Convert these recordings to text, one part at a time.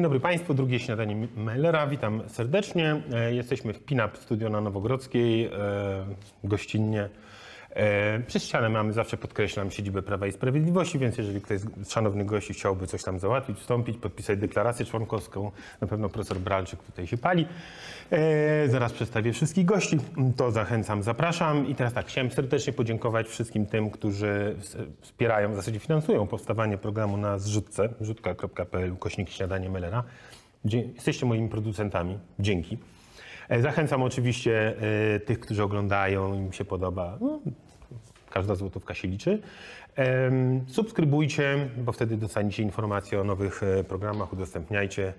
Dzień dobry Państwu, drugie śniadanie Mellera. Witam serdecznie. E, Jesteśmy w Pinap Studio na Nowogrodzkiej, e, gościnnie. E, Przez ścianę mamy, zawsze podkreślam, siedzibę Prawa i Sprawiedliwości, więc jeżeli ktoś z szanownych gości chciałby coś tam załatwić, wstąpić, podpisać deklarację członkowską, na pewno profesor Bralczyk tutaj się pali. E, Zaraz przedstawię wszystkich gości, to zachęcam, zapraszam. I teraz tak, chciałem serdecznie podziękować wszystkim tym, którzy wspierają, w zasadzie finansują powstawanie programu na zrzutce, zrzutka.pl, kośnik śniadanie Mellera. Dzie- Jesteście moimi producentami, dzięki. E, Zachęcam oczywiście e, tych, którzy oglądają, im się podoba. No, każda złotówka się liczy. Subskrybujcie, bo wtedy dostaniecie informacje o nowych e, programach, udostępniajcie.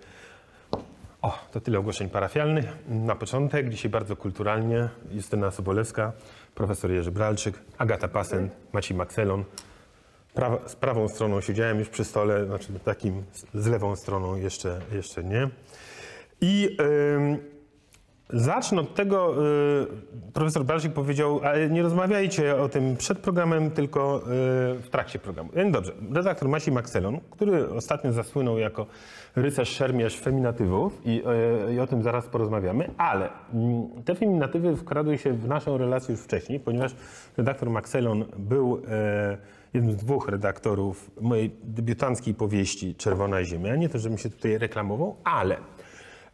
O, to tyle ogłoszeń parafialnych. Na początek, dzisiaj bardzo kulturalnie, Justyna Sobolewska, profesor Jerzy Bralczyk, Agata Pasen, Maciej Makselon. Prawa, z prawą stroną siedziałem już przy stole, znaczy takim z- lewą stroną jeszcze, jeszcze nie. I ym, zacznę od tego, y, profesor Bralczyk powiedział, ale nie rozmawiajcie o tym przed programem, tylko y, w trakcie programu. No dobrze, redaktor Maciej Makselon, który ostatnio zasłynął jako rycerz szermierz feminatywów i, y, i o tym zaraz porozmawiamy, ale mm, te feminatywy wkradły się w naszą relację już wcześniej, ponieważ redaktor Makselon był y, jednym z dwóch redaktorów mojej debiutanckiej powieści Czerwona Ziemia. Nie to, żebym się tutaj reklamował, ale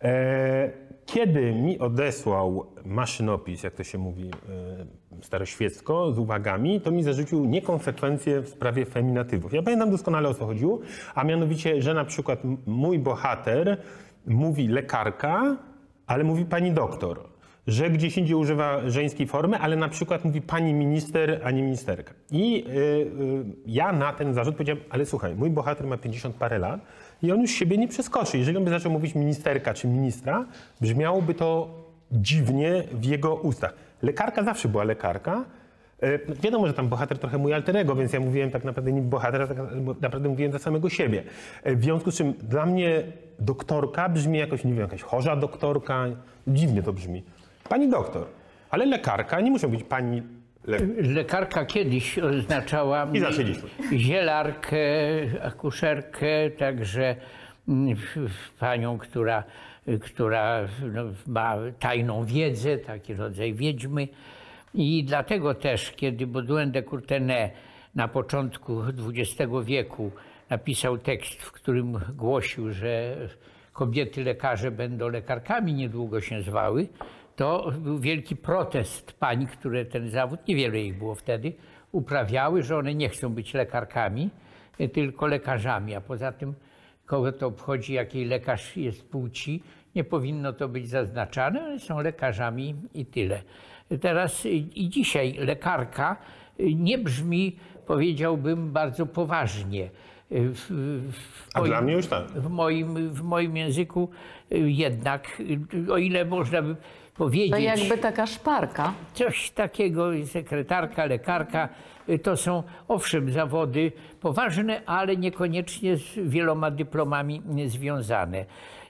e, kiedy mi odesłał maszynopis, jak to się mówi e, staroświecko, z uwagami, to mi zarzucił niekonsekwencje w sprawie feminatywów. Ja pamiętam doskonale o co chodziło, a mianowicie, że na przykład mój bohater mówi lekarka, ale mówi pani doktor. Że gdzieś indziej używa żeńskiej formy, ale na przykład mówi pani minister, a nie ministerka. I y, y, ja na ten zarzut powiedziałem, ale słuchaj, mój bohater ma 50 parę lat i on już siebie nie przeskoczy. Jeżeli on by zaczął mówić ministerka czy ministra, brzmiałoby to dziwnie w jego ustach. Lekarka zawsze była lekarka. E, Wiadomo, że tam bohater trochę mój alterego, więc ja mówiłem tak naprawdę nie bohater, a tak naprawdę mówiłem za samego siebie. E, W związku z czym dla mnie doktorka brzmi jakoś, nie wiem, jakaś chorza doktorka. Dziwnie to brzmi. Pani doktor, ale lekarka nie muszą być pani le... Lekarka kiedyś oznaczała I zaczęliśmy. zielarkę, akuszerkę, także mm, panią, która, która no, ma tajną wiedzę, taki rodzaj wiedźmy. I dlatego też, kiedy Baudouin de Courtenay na początku XX wieku napisał tekst, w którym głosił, że kobiety lekarze będą lekarkami niedługo się zwały, to był wielki protest pań, które ten zawód, niewiele ich było wtedy, uprawiały, że one nie chcą być lekarkami, tylko lekarzami. A poza tym, kogo to obchodzi, jakiej lekarz jest płci, nie powinno to być zaznaczane, one są lekarzami i tyle. Teraz i dzisiaj lekarka nie brzmi, powiedziałbym, bardzo poważnie. W, w A moim- dla mnie już tak. w moim, w moim języku jednak, o ile można by powiedzieć, To jakby taka szparka. coś takiego, sekretarka, lekarka, y, to są owszem zawody poważne, ale niekoniecznie z wieloma dyplomami y, związane.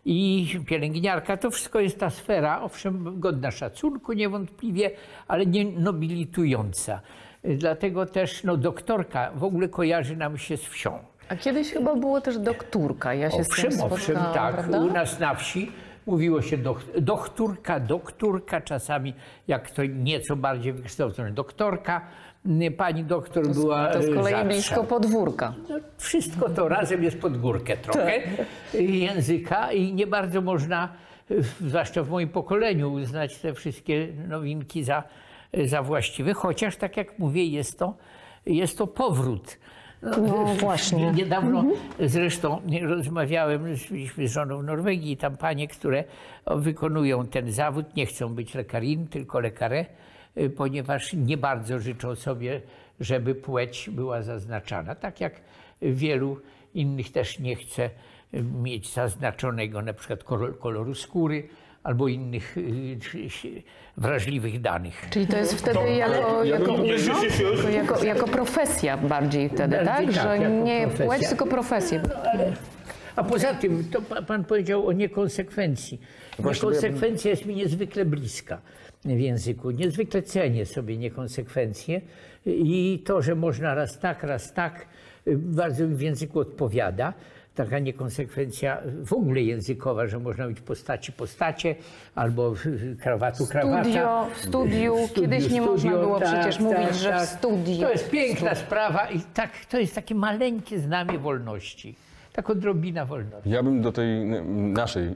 I pielęgniarka, to wszystko jest ta sfera, owszem, godna szacunku niewątpliwie, ale nie nobilitująca. Y, Dlatego też no, doktorka w ogóle kojarzy nam się z wsią. A kiedyś chyba było też doktorka. Ja się z Owszem, tym owszem, tak. prawda? U nas na wsi mówiło się doch, doktorka, doktorka, czasami jak to nieco bardziej wykształcone, doktorka. Pani doktor była To z e, kolei rzadsza. blisko podwórka. No, wszystko to razem jest pod górkę trochę Tak. języka i nie bardzo można, y, zwłaszcza w moim pokoleniu, uznać te wszystkie nowinki za, za właściwe, chociaż tak jak mówię, jest to, jest to powrót. No właśnie. Niedawno zresztą rozmawiałem, byliśmy z żoną w Norwegii i tam panie, które wykonują ten zawód, nie chcą być lekarin, tylko lekarę, y, ponieważ nie bardzo życzą sobie, żeby płeć była zaznaczana. Tak jak wielu innych też nie chce mieć zaznaczonego na przykład kolor- koloru skóry albo innych y, wrażliwych danych. Czyli to jest wtedy To, jako, ja jako, bym- już. jako, jako, jako profesja bardziej wtedy, Bardziej tak? tak, Że nie profesja. płeć, tylko profesję. A poza tym, to pa- pan powiedział o niekonsekwencji. Niekonsekwencja jest mi niezwykle bliska w języku. Niezwykle cenię sobie niekonsekwencje i to, że można raz tak, raz tak, y, bardzo mi w języku odpowiada. Taka niekonsekwencja w ogóle językowa, że można mieć postaci postacie albo krawatu krawata. Studio, w studiu, kiedyś nie można było przecież mówić, że w studiu. To jest piękna sprawa i tak, to jest takie maleńkie znamie wolności. Tak odrobina wolności. Ja bym do tej naszej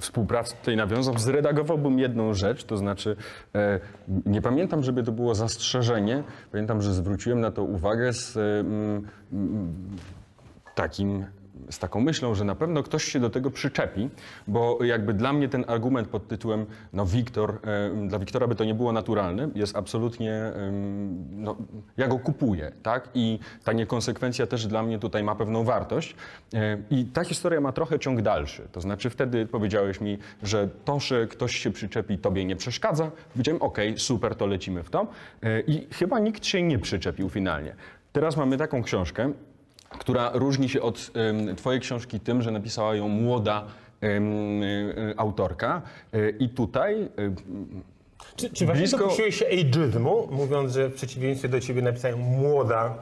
współpracy tutaj nawiązał, zredagowałbym jedną rzecz, to znaczy e, nie pamiętam, żeby to było zastrzeżenie, pamiętam, że zwróciłem na to uwagę z takim z taką myślą, że na pewno ktoś się do tego przyczepi, bo jakby dla mnie ten argument pod tytułem no Wiktor, dla Wiktora by to nie było naturalne, jest absolutnie, no, ja go kupuję, tak? I ta niekonsekwencja też dla mnie tutaj ma pewną wartość. E, I ta historia ma trochę ciąg dalszy. To znaczy wtedy powiedziałeś mi, że to, że ktoś się przyczepi, tobie nie przeszkadza. Powiedziałem, okej, super, to lecimy w to. E, I chyba nikt się nie przyczepił finalnie. Teraz mamy taką książkę, która różni się od twojej książki tym, że napisała ją młoda e, autorka. E, I tutaj Czy, czy właśnie Blisko- dopuściłeś się ageizmu, mówiąc, że w przeciwieństwie do ciebie napisałem młoda?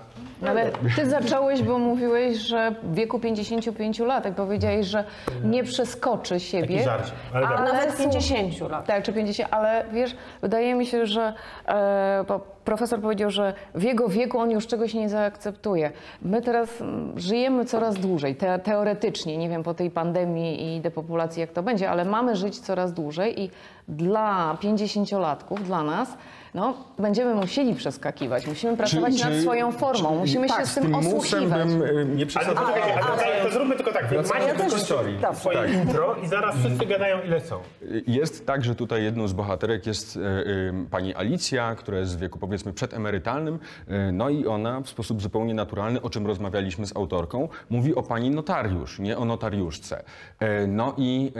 Ale ty zacząłeś, bo mówiłeś, że w wieku 55 lat, jak powiedziałeś, że nie przeskoczy siebie. Taki żarcik, ale tak. Nawet słuch- 50 lat. Tak, czy 50, ale wiesz, wydaje mi się, że e, bo profesor powiedział, że w jego wieku on już czegoś nie zaakceptuje. My teraz mm, żyjemy coraz dłużej, te, teoretycznie, nie wiem po tej pandemii i depopulacji jak to będzie, ale mamy żyć coraz dłużej i dla 50-latków, dla nas, no, będziemy musieli przeskakiwać, musimy pracować nad swoją formą, musimy tak, się z z tym osłuchiwać. bym e, nie Ale, przesadzał. to, czekajcie, ale, to, to zróbmy tylko tak. Macie ja też- wykończyli Dobrze. swoje Tak. intro i zaraz wszyscy gadają ile są. Jest tak, że tutaj jedną z bohaterek jest e, e, pani Alicja, która jest w wieku powiedzmy przedemerytalnym. E, no i ona w sposób zupełnie naturalny, o czym rozmawialiśmy z autorką, mówi o pani notariusz, nie o notariuszce. E, no i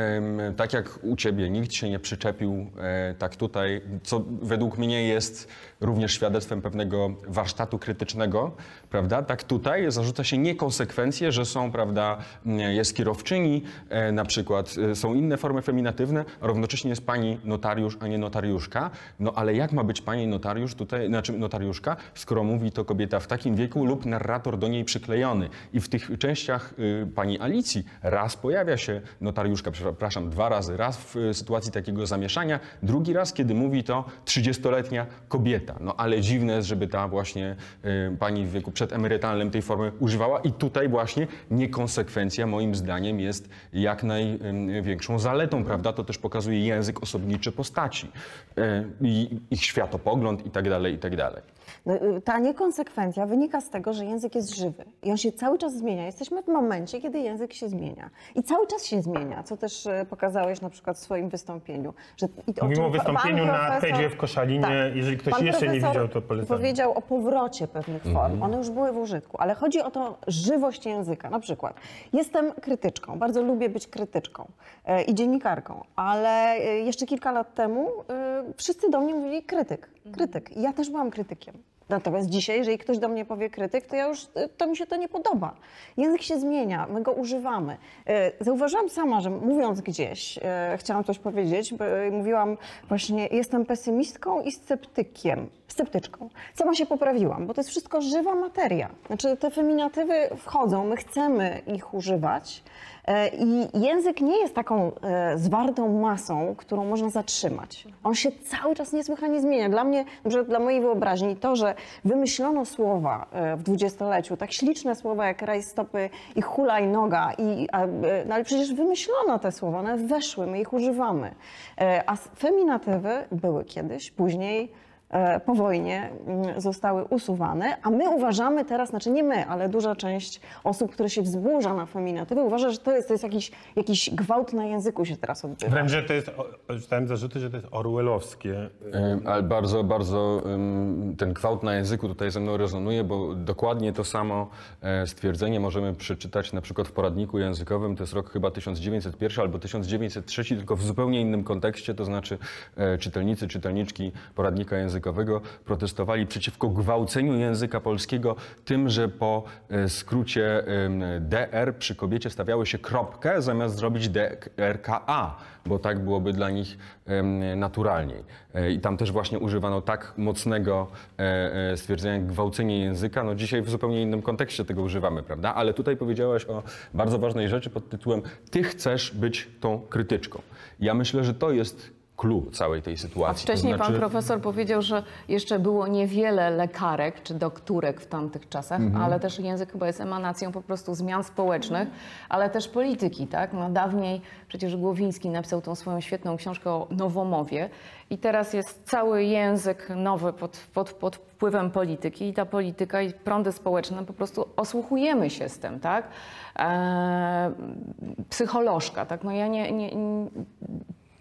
tak jak u ciebie nikt się nie przyczepił, e, tak tutaj, co według mnie jest również świadectwem pewnego warsztatu krytycznego, prawda? Tak tutaj zarzuca się niekonsekwencje, że są, prawda, m, jest kierowczyni, e, na przykład e, są inne formy feminatywne, a równocześnie jest pani notariusz, a nie notariuszka. No ale jak ma być pani notariusz tutaj, znaczy notariuszka, skoro mówi to kobieta w takim wieku lub narrator do niej przyklejony. I w tych częściach y, pani Alicji raz pojawia się notariuszka, przepraszam, dwa razy. Raz w y, sytuacji takiego zamieszania, drugi raz, kiedy mówi to 30-letnia kobieta. No ale dziwne jest, żeby ta właśnie y, pani w wieku przedemerytalnym tej formy używała i tutaj właśnie niekonsekwencja moim zdaniem jest jak największą zaletą, prawda? To też pokazuje język osobniczy postaci y, ich światopogląd i tak tak. No, y, Ta niekonsekwencja wynika z tego, że język jest żywy i on się cały czas zmienia. Jesteśmy w momencie, kiedy język się zmienia. I cały czas się zmienia, co też e, pokazałeś na przykład w swoim wystąpieniu. Że, i to, Mówimy czym o wystąpieniu na TED-zie w Koszalinie. Jeżeli ktoś jeszcze nie widział, to polecam. powiedział o powrocie pewnych form. One już były w użytku, ale chodzi o to żywość języka. Na przykład jestem krytyczką, bardzo lubię być krytyczką e, i dziennikarką, ale e, jeszcze kilka lat temu e, wszyscy do mnie mówili krytyk, krytyk. I ja też byłam krytykiem. Natomiast dzisiaj, jeżeli ktoś do mnie powie krytyk, to ja już, e, to mi się to nie podoba. Język się zmienia, my go używamy. E, Zauważyłam sama, że mówiąc gdzieś, e, chciałam coś powiedzieć, mówiłam właśnie, jestem pesymistką i sceptykiem, sceptyczką. Sama się poprawiłam, bo to jest wszystko żywa materia. Znaczy te feminatywy wchodzą, my chcemy ich używać i język nie jest taką e, zwartą masą, którą można zatrzymać. On się cały czas niesłychanie zmienia. Dla mnie, dla mojej wyobraźni, to, że wymyślono słowa e, w dwudziestoleciu, tak śliczne słowa jak raj stopy i hulaj noga, i, e, no ale przecież wymyślono te słowa, one weszły, my ich używamy. E, A feminatywy były kiedyś, później e, po wojnie mm, zostały usuwane, a my uważamy teraz, znaczy nie my, ale duża część osób, które się wzburza na feminatywy, uważa, że to jest, to jest jakiś, jakiś gwałt na języku się teraz odbywa. Wręcz, że to jest, czytałem zarzuty, że to jest orwellowskie. Ale bardzo, bardzo ten gwałt na języku tutaj ze mną rezonuje, bo dokładnie to samo e, stwierdzenie możemy przeczytać na przykład w poradniku językowym, to jest rok chyba 1901 albo 1903, tylko w zupełnie innym kontekście, to znaczy e, czytelnicy, czytelniczki poradnika językowego językowego protestowali przeciwko gwałceniu języka polskiego tym, że po e, skrócie DR przy kobiecie stawiało się kropkę zamiast zrobić DRKA, bo tak byłoby dla nich naturalniej. E, I tam też właśnie używano tak mocnego e, stwierdzenia gwałcenie języka. No dzisiaj w zupełnie innym kontekście tego używamy, prawda? Ale tutaj powiedziałaś o bardzo ważnej rzeczy pod tytułem Ty chcesz być tą krytyczką. Ja myślę, że to jest clue całej tej sytuacji. A wcześniej to pan znaczy, profesor powiedział, że jeszcze było niewiele lekarek czy doktorek w tamtych czasach, Mhm. ale też język chyba jest emanacją po prostu zmian społecznych, ale też polityki, tak? No dawniej przecież Głowiński napisał tą swoją świetną książkę o nowomowie i teraz jest cały język nowy pod, pod, pod wpływem polityki i ta polityka i prądy społeczne po prostu osłuchujemy się z tym, tak? Eee, psycholożka, tak? No ja nie, nie, nie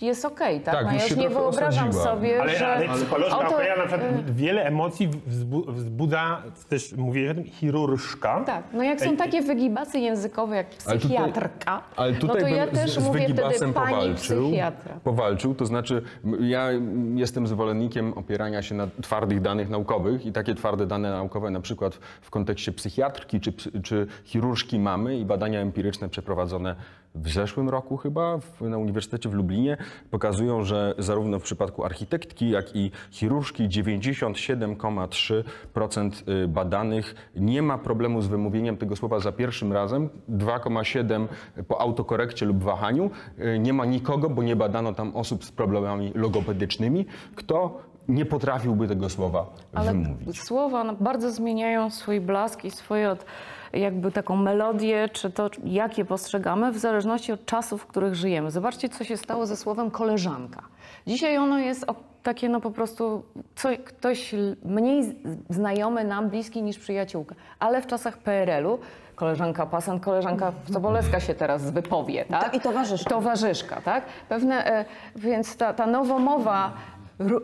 jest okej, tak? Tak, no ja już już się nie trochę wyobrażam osadziła. sobie, Ale, że... ale psycholożka, Oto- ja na przykład wiele emocji wzbu- wzbudza też, mówię o tym, chirurżka. Tak, no jak są takie wygibasy językowe jak Ale tutaj- psychiatrka, Ale tutaj no to ja bym też z, z mówię wtedy wygibasem pani powalczył, psychiatra. powalczył. To znaczy, m, ja m, jestem zwolennikiem opierania się na twardych danych naukowych i takie twarde dane naukowe na przykład w kontekście psychiatrki czy, psy- czy chirurżki mamy i badania empiryczne przeprowadzone w zeszłym roku chyba w, na Uniwersytecie w Lublinie pokazują, że zarówno w przypadku architektki, jak i chirurżki 97,3% y, badanych nie ma problemu z wymówieniem tego słowa za pierwszym razem, 2,7% po autokorekcie lub wahaniu. Y, Nie ma nikogo, bo nie badano tam osób z problemami logopedycznymi, kto nie potrafiłby tego słowa Ale wymówić. słowa no, bardzo zmieniają swój blask i swoje od, jakby taką melodię, czy to jak je postrzegamy, w zależności od czasów, w których żyjemy. Zobaczcie, co się stało ze słowem koleżanka. Dzisiaj ono jest takie no po prostu co, ktoś mniej znajomy nam, bliski niż przyjaciółka. Ale w czasach PRL-u koleżanka pasant, koleżanka Sobolewska się teraz wypowie, tak? To- i towarzyszka. Towarzyszka, tak? Pewne, e, więc ta, ta nowomowa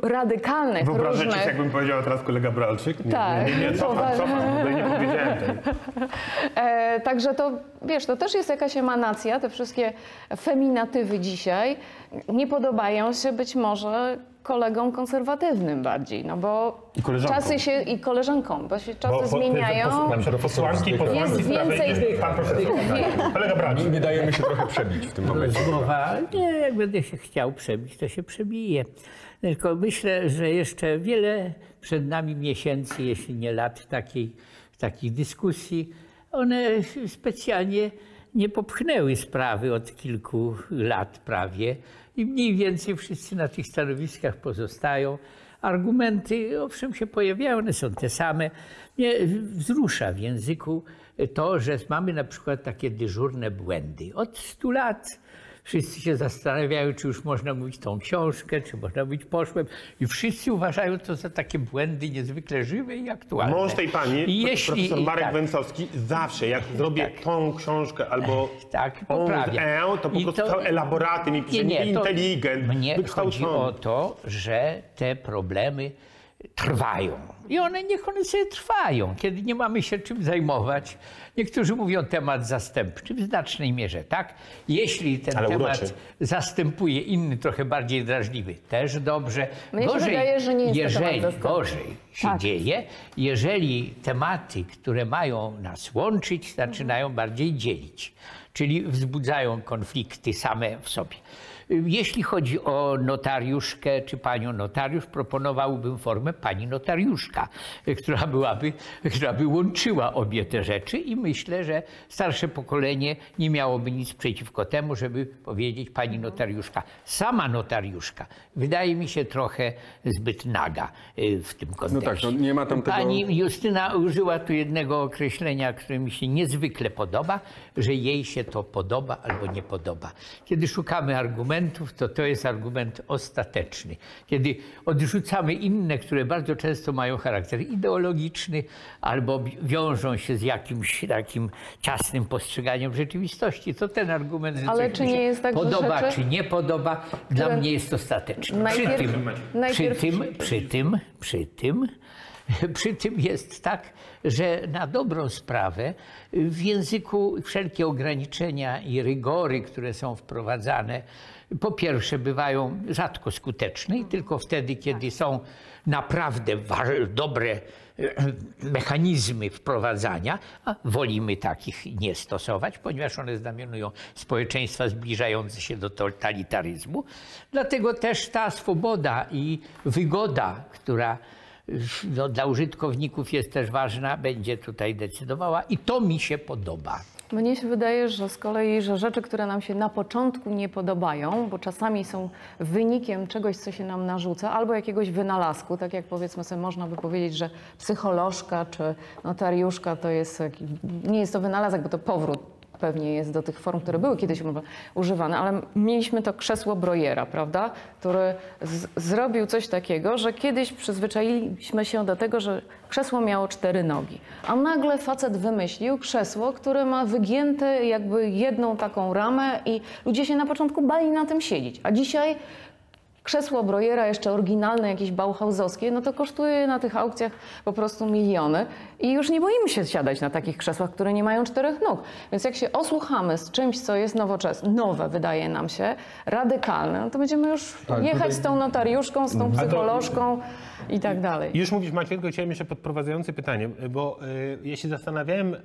radykalnych, Wyobrażacie różnych... się, jakbym powiedział teraz kolega Bralczyk? Nie, Tak. nie, nie, nie cofam, cofam, tutaj nie powiedziałem tego. E, także to, wiesz, to też jest jakaś emanacja, te wszystkie feminatywy dzisiaj nie podobają się być może kolegom konserwatywnym bardziej, no bo I koleżankom. czasy się, i koleżankom, bo się czasy Bo- bo- zmieniają. Posłanki, posłanki Jest więcej- niż pan profesor. Tak. Kolega Bralczyk. Nie dajemy się trochę przebić w tym momencie. rozmowa. Nie, jak będę się chciał przebić, to się przebije. Tylko myślę, że jeszcze wiele przed nami miesięcy, jeśli nie lat takiej, takich dyskusji. One specjalnie nie popchnęły sprawy od kilku lat prawie i mniej więcej wszyscy na tych stanowiskach pozostają. Argumenty, owszem, się pojawiają, one są te same. Mnie wzrusza w języku to, że mamy na przykład takie dyżurne błędy. Od 100 lat wszyscy się zastanawiają, czy już można mówić tą książkę, czy można mówić poszłem. I wszyscy uważają to za takie błędy niezwykle żywe i aktualne. Mąż tej pani, I jeśli, profesor Marek tak, Węsowski, zawsze jak zrobię tą książkę albo tak, poprawia. E, to po prostu to- elaboraty mi pisze, Nie, inteligent, Mnie chodzi o to, że te problemy trwają. I one niech one sobie trwają, kiedy nie mamy się czym zajmować. Niektórzy mówią temat zastępczy w znacznej mierze, tak? Jeśli ten Ale temat uroczy. zastępuje inny, trochę bardziej drażliwy, też dobrze. Mnie się wydaje, że nie jest jeżeli gorzej się Tak. dzieje, jeżeli tematy, które mają nas łączyć, zaczynają bardziej dzielić, czyli wzbudzają konflikty same w sobie. Jeśli chodzi o notariuszkę czy panią notariusz, proponowałbym formę pani notariuszka, która byłaby, która by łączyła obie te rzeczy i myślę, że starsze pokolenie nie miałoby nic przeciwko temu, żeby powiedzieć pani notariuszka. Sama notariuszka wydaje mi się trochę zbyt naga y, w tym kontekście. tak, no nie ma tam tego- Pani Justyna użyła tu jednego określenia, które mi się niezwykle podoba, że jej się to podoba albo nie podoba. Kiedy szukamy argumentów, to to jest argument ostateczny. Kiedy odrzucamy inne, które bardzo często mają charakter ideologiczny albo wi- wiążą się z jakimś takim ciasnym postrzeganiem rzeczywistości, to ten argument, że Ale czy nie jest tak, podoba rzeczy, czy nie podoba, dla mnie jest ostateczny. Przy najpierw- tym, przy najpierw- tym, przy tym, przy tym, przy tym jest tak, że na dobrą sprawę w języku wszelkie ograniczenia i rygory, które są wprowadzane, po pierwsze bywają rzadko skuteczne i tylko wtedy, kiedy są naprawdę dobre e, mechanizmy wprowadzania, a wolimy takich nie stosować, ponieważ one znamionują społeczeństwa zbliżające się do totalitaryzmu. Dlatego też ta swoboda i wygoda, która no, dla użytkowników jest też ważna, będzie tutaj decydowała i to mi się podoba. Mnie się wydaje, że z kolei, że rzeczy, które nam się na początku nie podobają, bo czasami są wynikiem czegoś, co się nam narzuca, albo jakiegoś wynalazku, tak jak powiedzmy sobie, można by powiedzieć, że psycholożka czy notariuszka to jest, nie jest to wynalazek, bo to powrót pewnie jest do tych form, które były kiedyś używane, ale mieliśmy to krzesło Brojera, prawda, który zrobił coś takiego, że kiedyś przyzwyczailiśmy się do tego, że krzesło miało cztery nogi, a nagle facet wymyślił krzesło, które ma wygięte jakby jedną taką ramę i ludzie się na początku bali na tym siedzieć, a dzisiaj krzesło Brojera, jeszcze oryginalne, jakieś bauhausowskie, no to kosztuje na tych aukcjach po prostu miliony i już nie boimy się siadać na takich krzesłach, które nie mają czterech nóg. Więc jak się osłuchamy z czymś, co jest nowoczesne, nowe wydaje nam się, radykalne, no to będziemy już Tak, jechać tutaj- z tą notariuszką, z tą to- psycholożką i tak dalej. Już mówisz Maciej, tylko chciałem jeszcze podprowadzające pytanie, bo y, ja się zastanawiałem, y,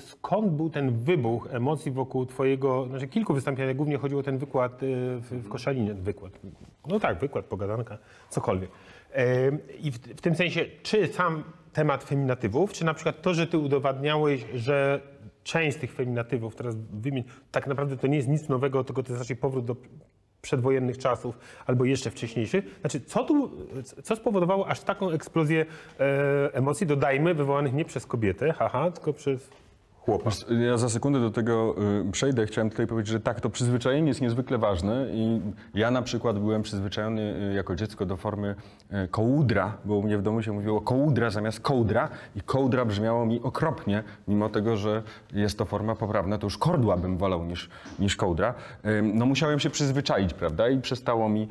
skąd był ten wybuch emocji wokół twojego, znaczy kilku wystąpień, ale głównie chodziło o ten wykład y, w, w Koszalinie, wykład, no tak, wykład, pogadanka, cokolwiek. I w, w tym sensie, czy sam temat feminatywów, czy na przykład to, że ty udowadniałeś, że część z tych feminatywów, teraz wymień, tak naprawdę to nie jest nic nowego, tylko to jest raczej powrót do przedwojennych czasów albo jeszcze wcześniejszych. Znaczy, co tu, co spowodowało aż taką eksplozję e, emocji, dodajmy, wywołanych nie przez kobietę, haha, tylko przez Ja za sekundę do tego y, przejdę. Chciałem tutaj powiedzieć, że tak, to przyzwyczajenie jest niezwykle ważne i ja na przykład byłem przyzwyczajony y, jako dziecko do formy y, kołudra, bo u mnie w domu się mówiło kołudra zamiast kołdra i kołdra brzmiało mi okropnie, mimo tego, że jest to forma poprawna, to już kordła bym wolał niż, niż kołdra. No musiałem się przyzwyczaić, prawda, i przestało mi,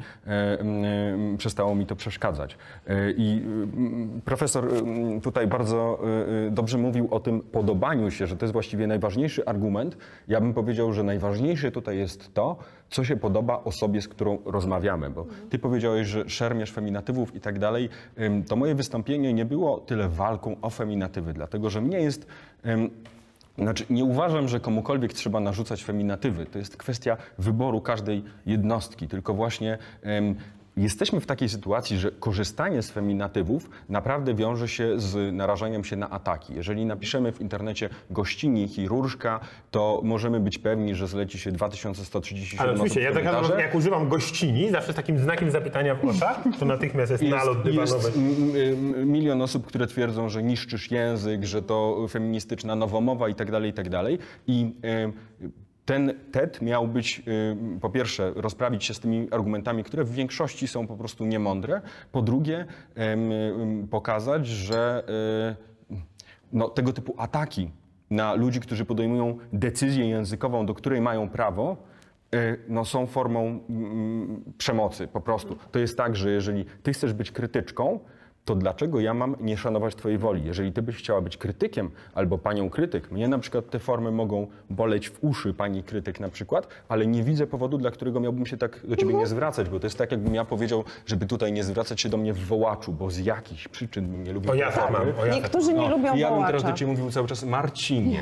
przestało mi to przeszkadzać. I profesor tutaj bardzo dobrze mówił o tym podobaniu się, że to jest właściwie najważniejszy argument. Ja bym powiedział, że najważniejsze tutaj jest to, co się podoba osobie, z którą rozmawiamy, bo ty powiedziałeś, że szermierz feminatywów i tak dalej. To moje wystąpienie nie było tyle walką o feminatywy, dlatego że mnie jest... znaczy, nie uważam, że komukolwiek trzeba narzucać feminatywy. To jest kwestia wyboru każdej jednostki. Tylko właśnie jesteśmy w takiej sytuacji, że korzystanie z feminatywów naprawdę wiąże się z narażaniem się na ataki. Jeżeli napiszemy w internecie gościni chirurżka, to możemy być pewni, że zleci się 2137 Ale oczywiście, ja tak naprawdę, jak używam gościni, zawsze z takim znakiem zapytania w oczach, to natychmiast jest, nalot jest, dywanowy. jest milion osób, które twierdzą, że niszczysz język, że to feministyczna nowomowa i tak dalej, i tak dalej. I ten TED miał być, em, po pierwsze, rozprawić się z tymi argumentami, które w większości są po prostu niemądre. Po drugie, pokazać, że e, no, tego typu ataki na ludzi, którzy podejmują decyzję językową, do której mają prawo, y, no, są formą mm, przemocy po prostu. To jest tak, że jeżeli ty chcesz być krytyczką, to dlaczego ja mam nie szanować twojej woli? Jeżeli ty byś chciała być krytykiem albo panią krytyk, mnie na przykład te formy mogą boleć w uszy, pani krytyk na przykład, ale nie widzę powodu, dla którego miałbym się tak do ciebie nie zwracać, bo to jest tak, jakbym ja powiedział, żeby tutaj nie zwracać się do mnie w wołaczu, bo z jakichś przyczyn bym nie lubił O tej ja tak mam, o ja tak Niektórzy nie No, lubią ja bym teraz do wołacza. ciebie mówił cały czas Marcinie.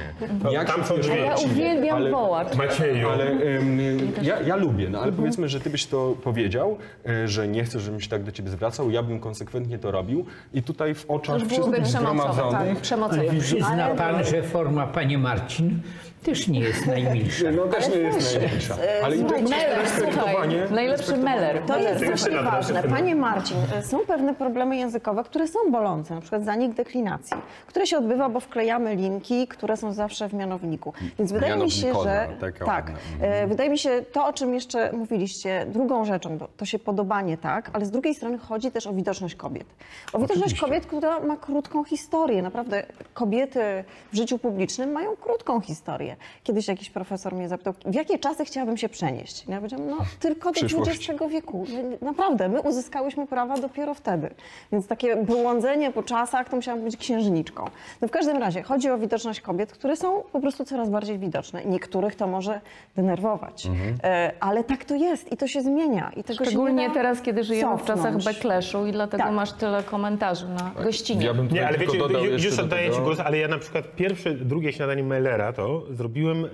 Jak tam są drzwi. Ja uwielbiam Ale- wołacz. Macieju, ale ym, ja, ja lubię, no ale powiedzmy, że ty byś to powiedział, y, że nie chcesz, żebym się tak do ciebie zwracał, ja bym konsekwentnie to robił i tutaj w oczach wszystkich przemocowe, zgromadzonych... tak, przemocowe. Przyzna pan, że forma panie Marcin też nie jest najmilsza. No też nie jest też, najlepsza. e, Ale i słuchaj, respektowanie... najlepszy Meller. To jest strasznie ważne. Panie Marcin, e, są pewne problemy językowe, które są bolące, na przykład zanik deklinacji, które się odbywa, bo wklejamy linki, które są zawsze w mianowniku. Więc wydaje mi się, że tak, e, wydaje mi się to, o czym jeszcze mówiliście, drugą rzeczą, to się podobanie, tak, ale z drugiej strony chodzi też o widoczność kobiet. O widoczność kobiet, która ma krótką historię. Naprawdę kobiety w życiu publicznym mają krótką historię. Kiedyś jakiś profesor mnie zapytał, w jakie czasy chciałabym się przenieść? Ja powiedziałam, no tylko do Przyszłość. XX wieku. Naprawdę, my uzyskałyśmy prawa dopiero wtedy. Więc takie błądzenie po czasach, to musiałam być księżniczką. No w każdym razie chodzi o widoczność kobiet, które są po prostu coraz bardziej widoczne. Niektórych to może denerwować. E, ale tak to jest i to się zmienia. I tego się Szczególnie teraz, kiedy żyjemy w czasach cofnąć. backlashu i dlatego Tak. masz tyle komentarzy na gościnie. Ja bym tutaj Nie, ale tylko wiecie, dodał już oddaję Ci głos, ale ja na przykład pierwsze, drugie śniadanie Mellera to zrobiłem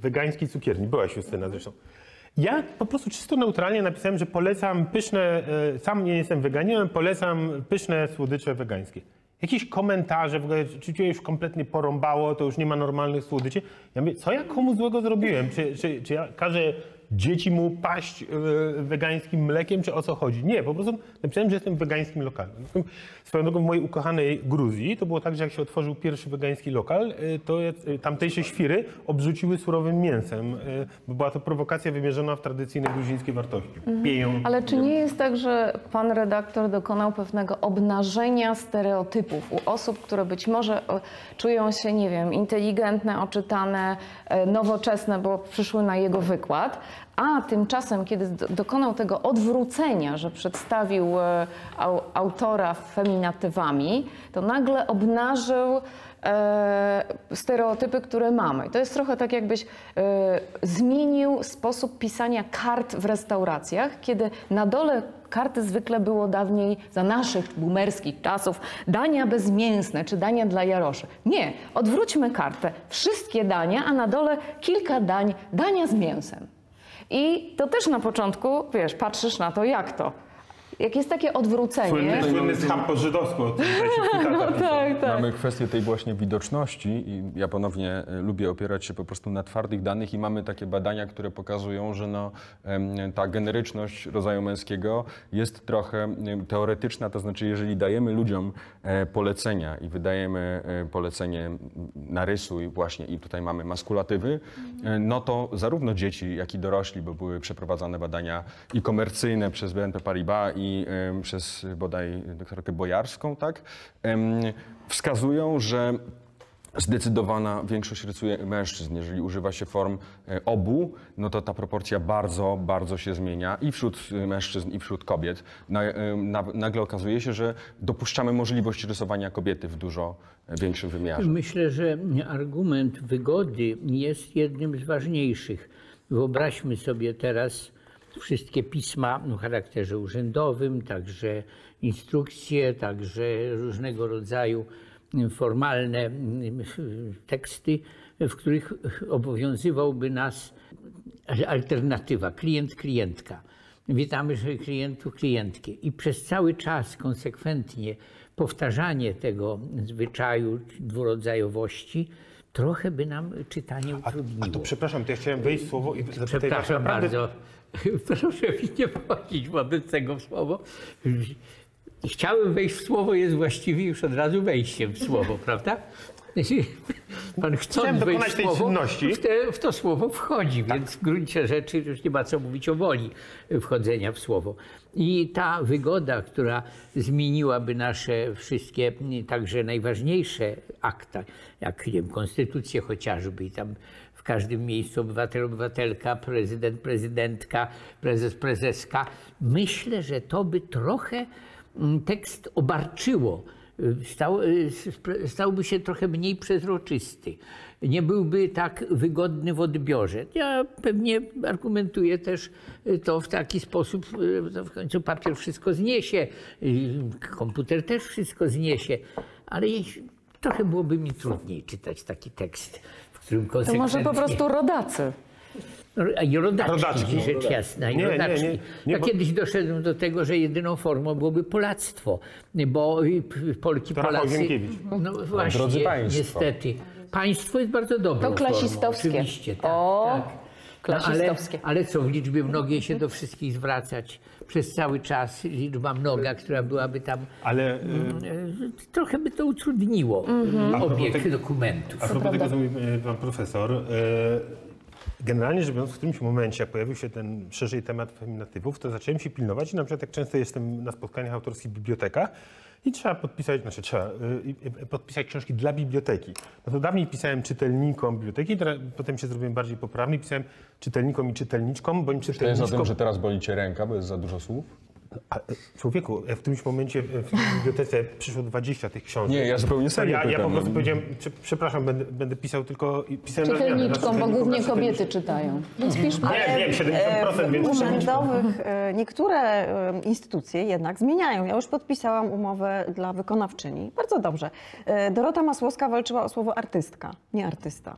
wegańskiej cukierni. Byłaś Justyna zresztą. Ja po prostu czysto neutralnie napisałem, że polecam pyszne, e, sam nie jestem weganinem, polecam pyszne słodycze wegańskie. Jakieś komentarze, w ogóle, czy cię już kompletnie porąbało, to już nie ma normalnych słodyczy. Ja mówię, co ja komu złego zrobiłem? Czy, czy, czy ja każę dzieci mu paść e, wegańskim mlekiem, czy o co chodzi? Nie, po prostu napisałem, że jestem wegańskim lokalem. Swoją drogą w mojej ukochanej Gruzji to było tak, że jak się otworzył pierwszy wegański lokal, e, to e, tamtejsze świry obrzuciły surowym mięsem, bo była to prowokacja wymierzona w tradycyjne gruzińskie wartości. Pieją. Ale czy nie jest tak, że pan redaktor dokonał pewnego obnażenia stereotypów u osób, które być może czują się, nie wiem, inteligentne, oczytane, nowoczesne, bo przyszły na jego wykład, a tymczasem, kiedy do- dokonał tego odwrócenia, że przedstawił e, au, autora feminatywami, to nagle obnażył e, stereotypy, które mamy. To jest trochę tak, jakbyś e, zmienił sposób pisania kart w restauracjach, kiedy na dole karty zwykle było dawniej za naszych boomerskich czasów dania bezmięsne czy dania dla jaroszy. Nie, odwróćmy kartę. Wszystkie dania, a na dole kilka dań, dania z mięsem. I to też na początku, wiesz, patrzysz na to, jak to. Jak jest takie odwrócenie. Słynny, słynny schab po żydowsku. o tym się cytata No tak, tak. Mamy kwestię tej właśnie widoczności i ja ponownie e, lubię opierać się po prostu na twardych danych i mamy takie badania, które pokazują, że no, ta generyczność rodzaju męskiego jest trochę teoretyczna, to znaczy jeżeli dajemy ludziom e, polecenia i wydajemy e, polecenie narysuj właśnie i tutaj mamy maskulatywy, no to zarówno dzieci, jak i dorośli, bo były przeprowadzane badania i komercyjne przez BNP Paribas i em, przez bodaj doktorkę Bojarską, tak, wskazują, że zdecydowana większość rysuje mężczyzn. Jeżeli używa się form e, obu, no to ta proporcja bardzo, bardzo się zmienia i wśród e, mężczyzn, i wśród kobiet. Na, na, nagle okazuje się, że dopuszczamy możliwość rysowania kobiety w dużo e, większym wymiarze. Myślę, że argument wygody jest jednym z ważniejszych. Wyobraźmy sobie teraz wszystkie pisma o charakterze urzędowym, także instrukcje, także różnego rodzaju formalne mm, teksty, w których obowiązywałby nas alternatywa klient, klientka. Witamy że klientów, klientki. I przez cały czas konsekwentnie powtarzanie tego zwyczaju dwurodzajowości trochę by nam czytanie utrudniło. A to przepraszam, to ja chciałem wejść słowo i zapytać Przepraszam bardzo. Proszę mi nie wchodzić wobec tego w słowo. Chciałem wejść w słowo, jest właściwie już od razu wejściem w słowo, prawda? Pan chcąc wejść w słowo, w, te, w to słowo wchodzi, więc w gruncie rzeczy już nie ma co mówić o woli wchodzenia w słowo. I ta wygoda, która zmieniłaby nasze wszystkie, także najważniejsze akta, jak nie wiem, konstytucję chociażby i tam każdym miejscu obywatel, obywatelka, prezydent, prezydentka, prezes, prezeska. Myślę, że to by trochę mm, tekst obarczyło. Y, Stał, y, stałby się trochę mniej przezroczysty. Nie byłby tak wygodny w odbiorze. Ja pewnie argumentuję też y, to w taki sposób, y, to w końcu papier wszystko zniesie, y, komputer też wszystko zniesie, ale trochę byłoby mi trudniej czytać taki tekst, którym To konsekwentnie... może po prostu rodacy. A i rodaczki, Rodaczki. rzecz jasna. I Nie, nie, rodaczki. nie, nie, ja bo- kiedyś doszedłem do tego, że jedyną formą byłoby polactwo, bo y, p- Polki, To Rafał Polacy... Ziemkiewicz. No właśnie, drodzy państwo. niestety. Państwo jest bardzo dobrą To formą, klasistowskie. Oczywiście, tak, O, tak. Klasistowskie. ale, ale co, w liczbie mnogiej się do wszystkich zwracać przez cały czas, liczba mnoga, która byłaby tam... Ale e, y, Trochę by to utrudniło y, obieg tego- dokumentów. a propos tego, co mówił e, pan profesor, Generalnie rzecz biorąc, w którymś momencie, jak pojawił się ten szerzej temat feminatywów, to zacząłem się pilnować i na przykład jak często jestem na spotkaniach autorskich w bibliotekach i trzeba podpisać, znaczy trzeba y, y, podpisać książki dla biblioteki. No to dawniej pisałem czytelnikom biblioteki, teraz, potem się zrobiłem bardziej poprawny i pisałem czytelnikom i czytelniczkom, bo im To jest o czytelniczkom... tym, że teraz boli cię ręka, bo jest za dużo słów? A, e, człowieku, e, w którymś momencie e, w bibliotece przyszło 20 tych książek. Nie, ja zupełnie serio ja, ja po prostu no. powiedziałem, prze- przepraszam, będę, będę pisał tylko... Pisałem Czytelniczką, znaczy bo głównie na czytelniczkom. kobiety czytają. Więc piszmy. Nie, wiem, 70%, więc urzędowych niektóre instytucje jednak zmieniają. Ja już podpisałam umowę dla wykonawczyni. Bardzo dobrze. Dorota Masłowska walczyła o słowo artystka, nie artysta.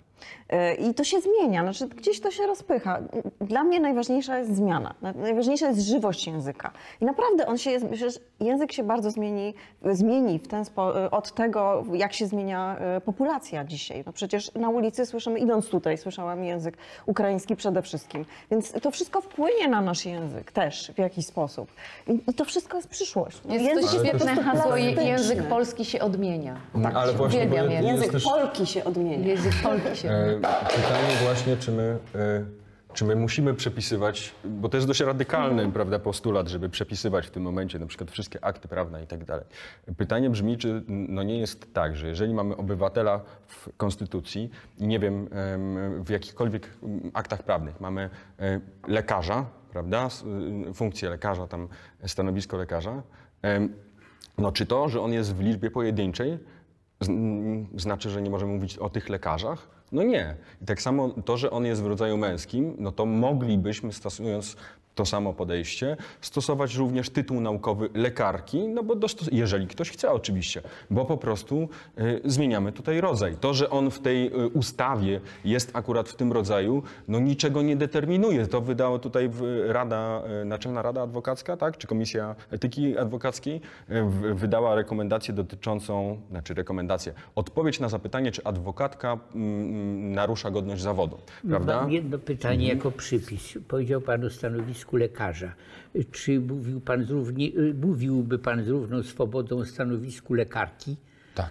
I to się zmienia, znaczy gdzieś to się rozpycha. Dla mnie najważniejsza jest zmiana, Na- najważniejsza jest żywość języka. I naprawdę on się, przecież język się bardzo zmieni, zmieni w ten spo, od tego, jak się zmienia e, populacja dzisiaj. No przecież na ulicy słyszymy, idąc tutaj, słyszałam język ukraiński przede wszystkim. Więc to wszystko wpłynie na nasz język też w jakiś sposób. I, to wszystko jest przyszłość. Jest język to świetne hasło, język polski się odmienia. Ale właśnie, bo uwielbiam jest Język też- Polki się odmienia. Język polski się E, Pytanie właśnie, czy my, e, czy my musimy przepisywać, bo to jest dość radykalny prawda, postulat, żeby przepisywać w tym momencie na przykład wszystkie akty prawne i tak dalej. Pytanie brzmi, czy no nie jest tak, że jeżeli mamy obywatela w Konstytucji nie wiem, em, w jakichkolwiek aktach prawnych mamy lekarza, prawda, y, funkcję lekarza, tam stanowisko lekarza, no czy to, że on jest w liczbie pojedynczej, znaczy, że nie możemy mówić o tych lekarzach? No nie. I tak samo to, że on jest w rodzaju męskim, no to moglibyśmy, stosując to samo podejście, stosować również tytuł naukowy lekarki, no bo dostos- jeżeli ktoś chce oczywiście, bo po prostu y, zmieniamy tutaj rodzaj. To, że on w tej y, ustawie jest akurat w tym rodzaju, no niczego nie determinuje. To wydała tutaj Rada, y, Naczelna Rada Adwokacka, tak, czy Komisja Etyki Adwokackiej w- wydała rekomendację dotyczącą, znaczy rekomendację, odpowiedź na zapytanie, czy adwokatka mm, narusza godność zawodu, prawda? Mam jedno pytanie jako przypis. Powiedział Pan o stanowisku lekarza. Czy mówił pan z równie, mówiłby Pan z równą swobodą o stanowisku lekarki? Tak.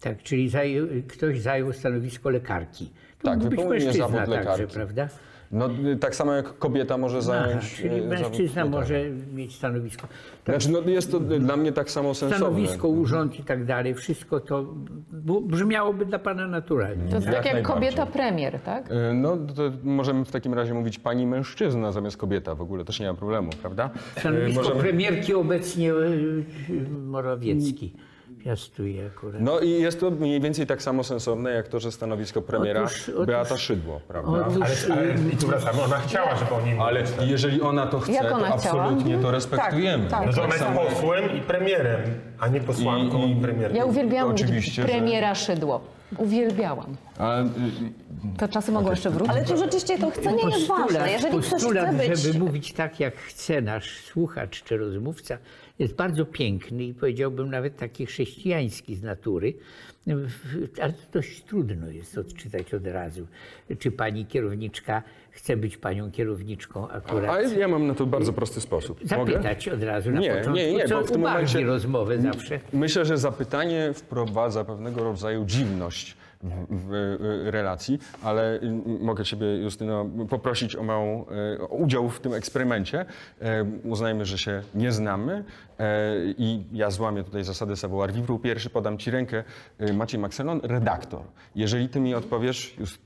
Tak, czyli zajął, ktoś zajął stanowisko lekarki. To Tak, mógł być mężczyzna także, lekarki. prawda? No tak samo jak kobieta może Aha, zająć... czyli y, zawód mężczyzna lekarza. może mieć stanowisko. Znaczy, no, jest to dla mnie tak samo sensowne. Stanowisko, urząd i tak dalej, wszystko to brzmiałoby dla Pana naturalnie. To jest Jak tak jak kobieta premier, tak? Y, No, to możemy w takim razie mówić pani mężczyzna zamiast kobieta. W ogóle też nie ma problemu, prawda? Y, Stanowisko możemy- premierki obecnie y, piastuje akurat. No i jest to mniej więcej tak samo sensowne, jak to, że stanowisko premiera Otóż- otóż- Beata Szydło, prawda? Otóż, Ale, ale i tu wracamy, ona chciała, żeby o niej Ale mówić. jeżeli ona to chce, Jak ona to chciała? absolutnie to respektujemy. tak, No, że ona jest samo- posłem i premierem, a nie posłanką i, I- i- premierem. Ja uwielbiałam Oczywiście, że- premiera Szydło. Uwielbiałam. A, y, To czasy mogą jeszcze wrócić. Ale tu rzeczywiście to chcenie jest ważne. Jeżeli ktoś postulat, chce być... żeby mówić tak, jak chce nasz słuchacz czy rozmówca, jest bardzo piękny i powiedziałbym nawet taki chrześcijański z natury, ale to dość trudno jest odczytać od razu. Czy pani kierowniczka chce być panią kierowniczką a akurat? ja mam na to bardzo prosty sposób. Mogę? Zapytać od razu na Nie, początku, nie, nie, co bo w tym momencie- rozmowę zawsze. Myślę, że zapytanie wprowadza pewnego rodzaju dziwność w, relacji, ale y, mogę Ciebie, Justyno, poprosić o małą y, o udział w tym eksperymencie. E, Uznajmy, że się nie znamy i ja złamię tutaj zasady savoir vivre. Pierwszy podam Ci rękę. Y, Maciej Makselon, redaktor. Jeżeli Ty mi odpowiesz, Just,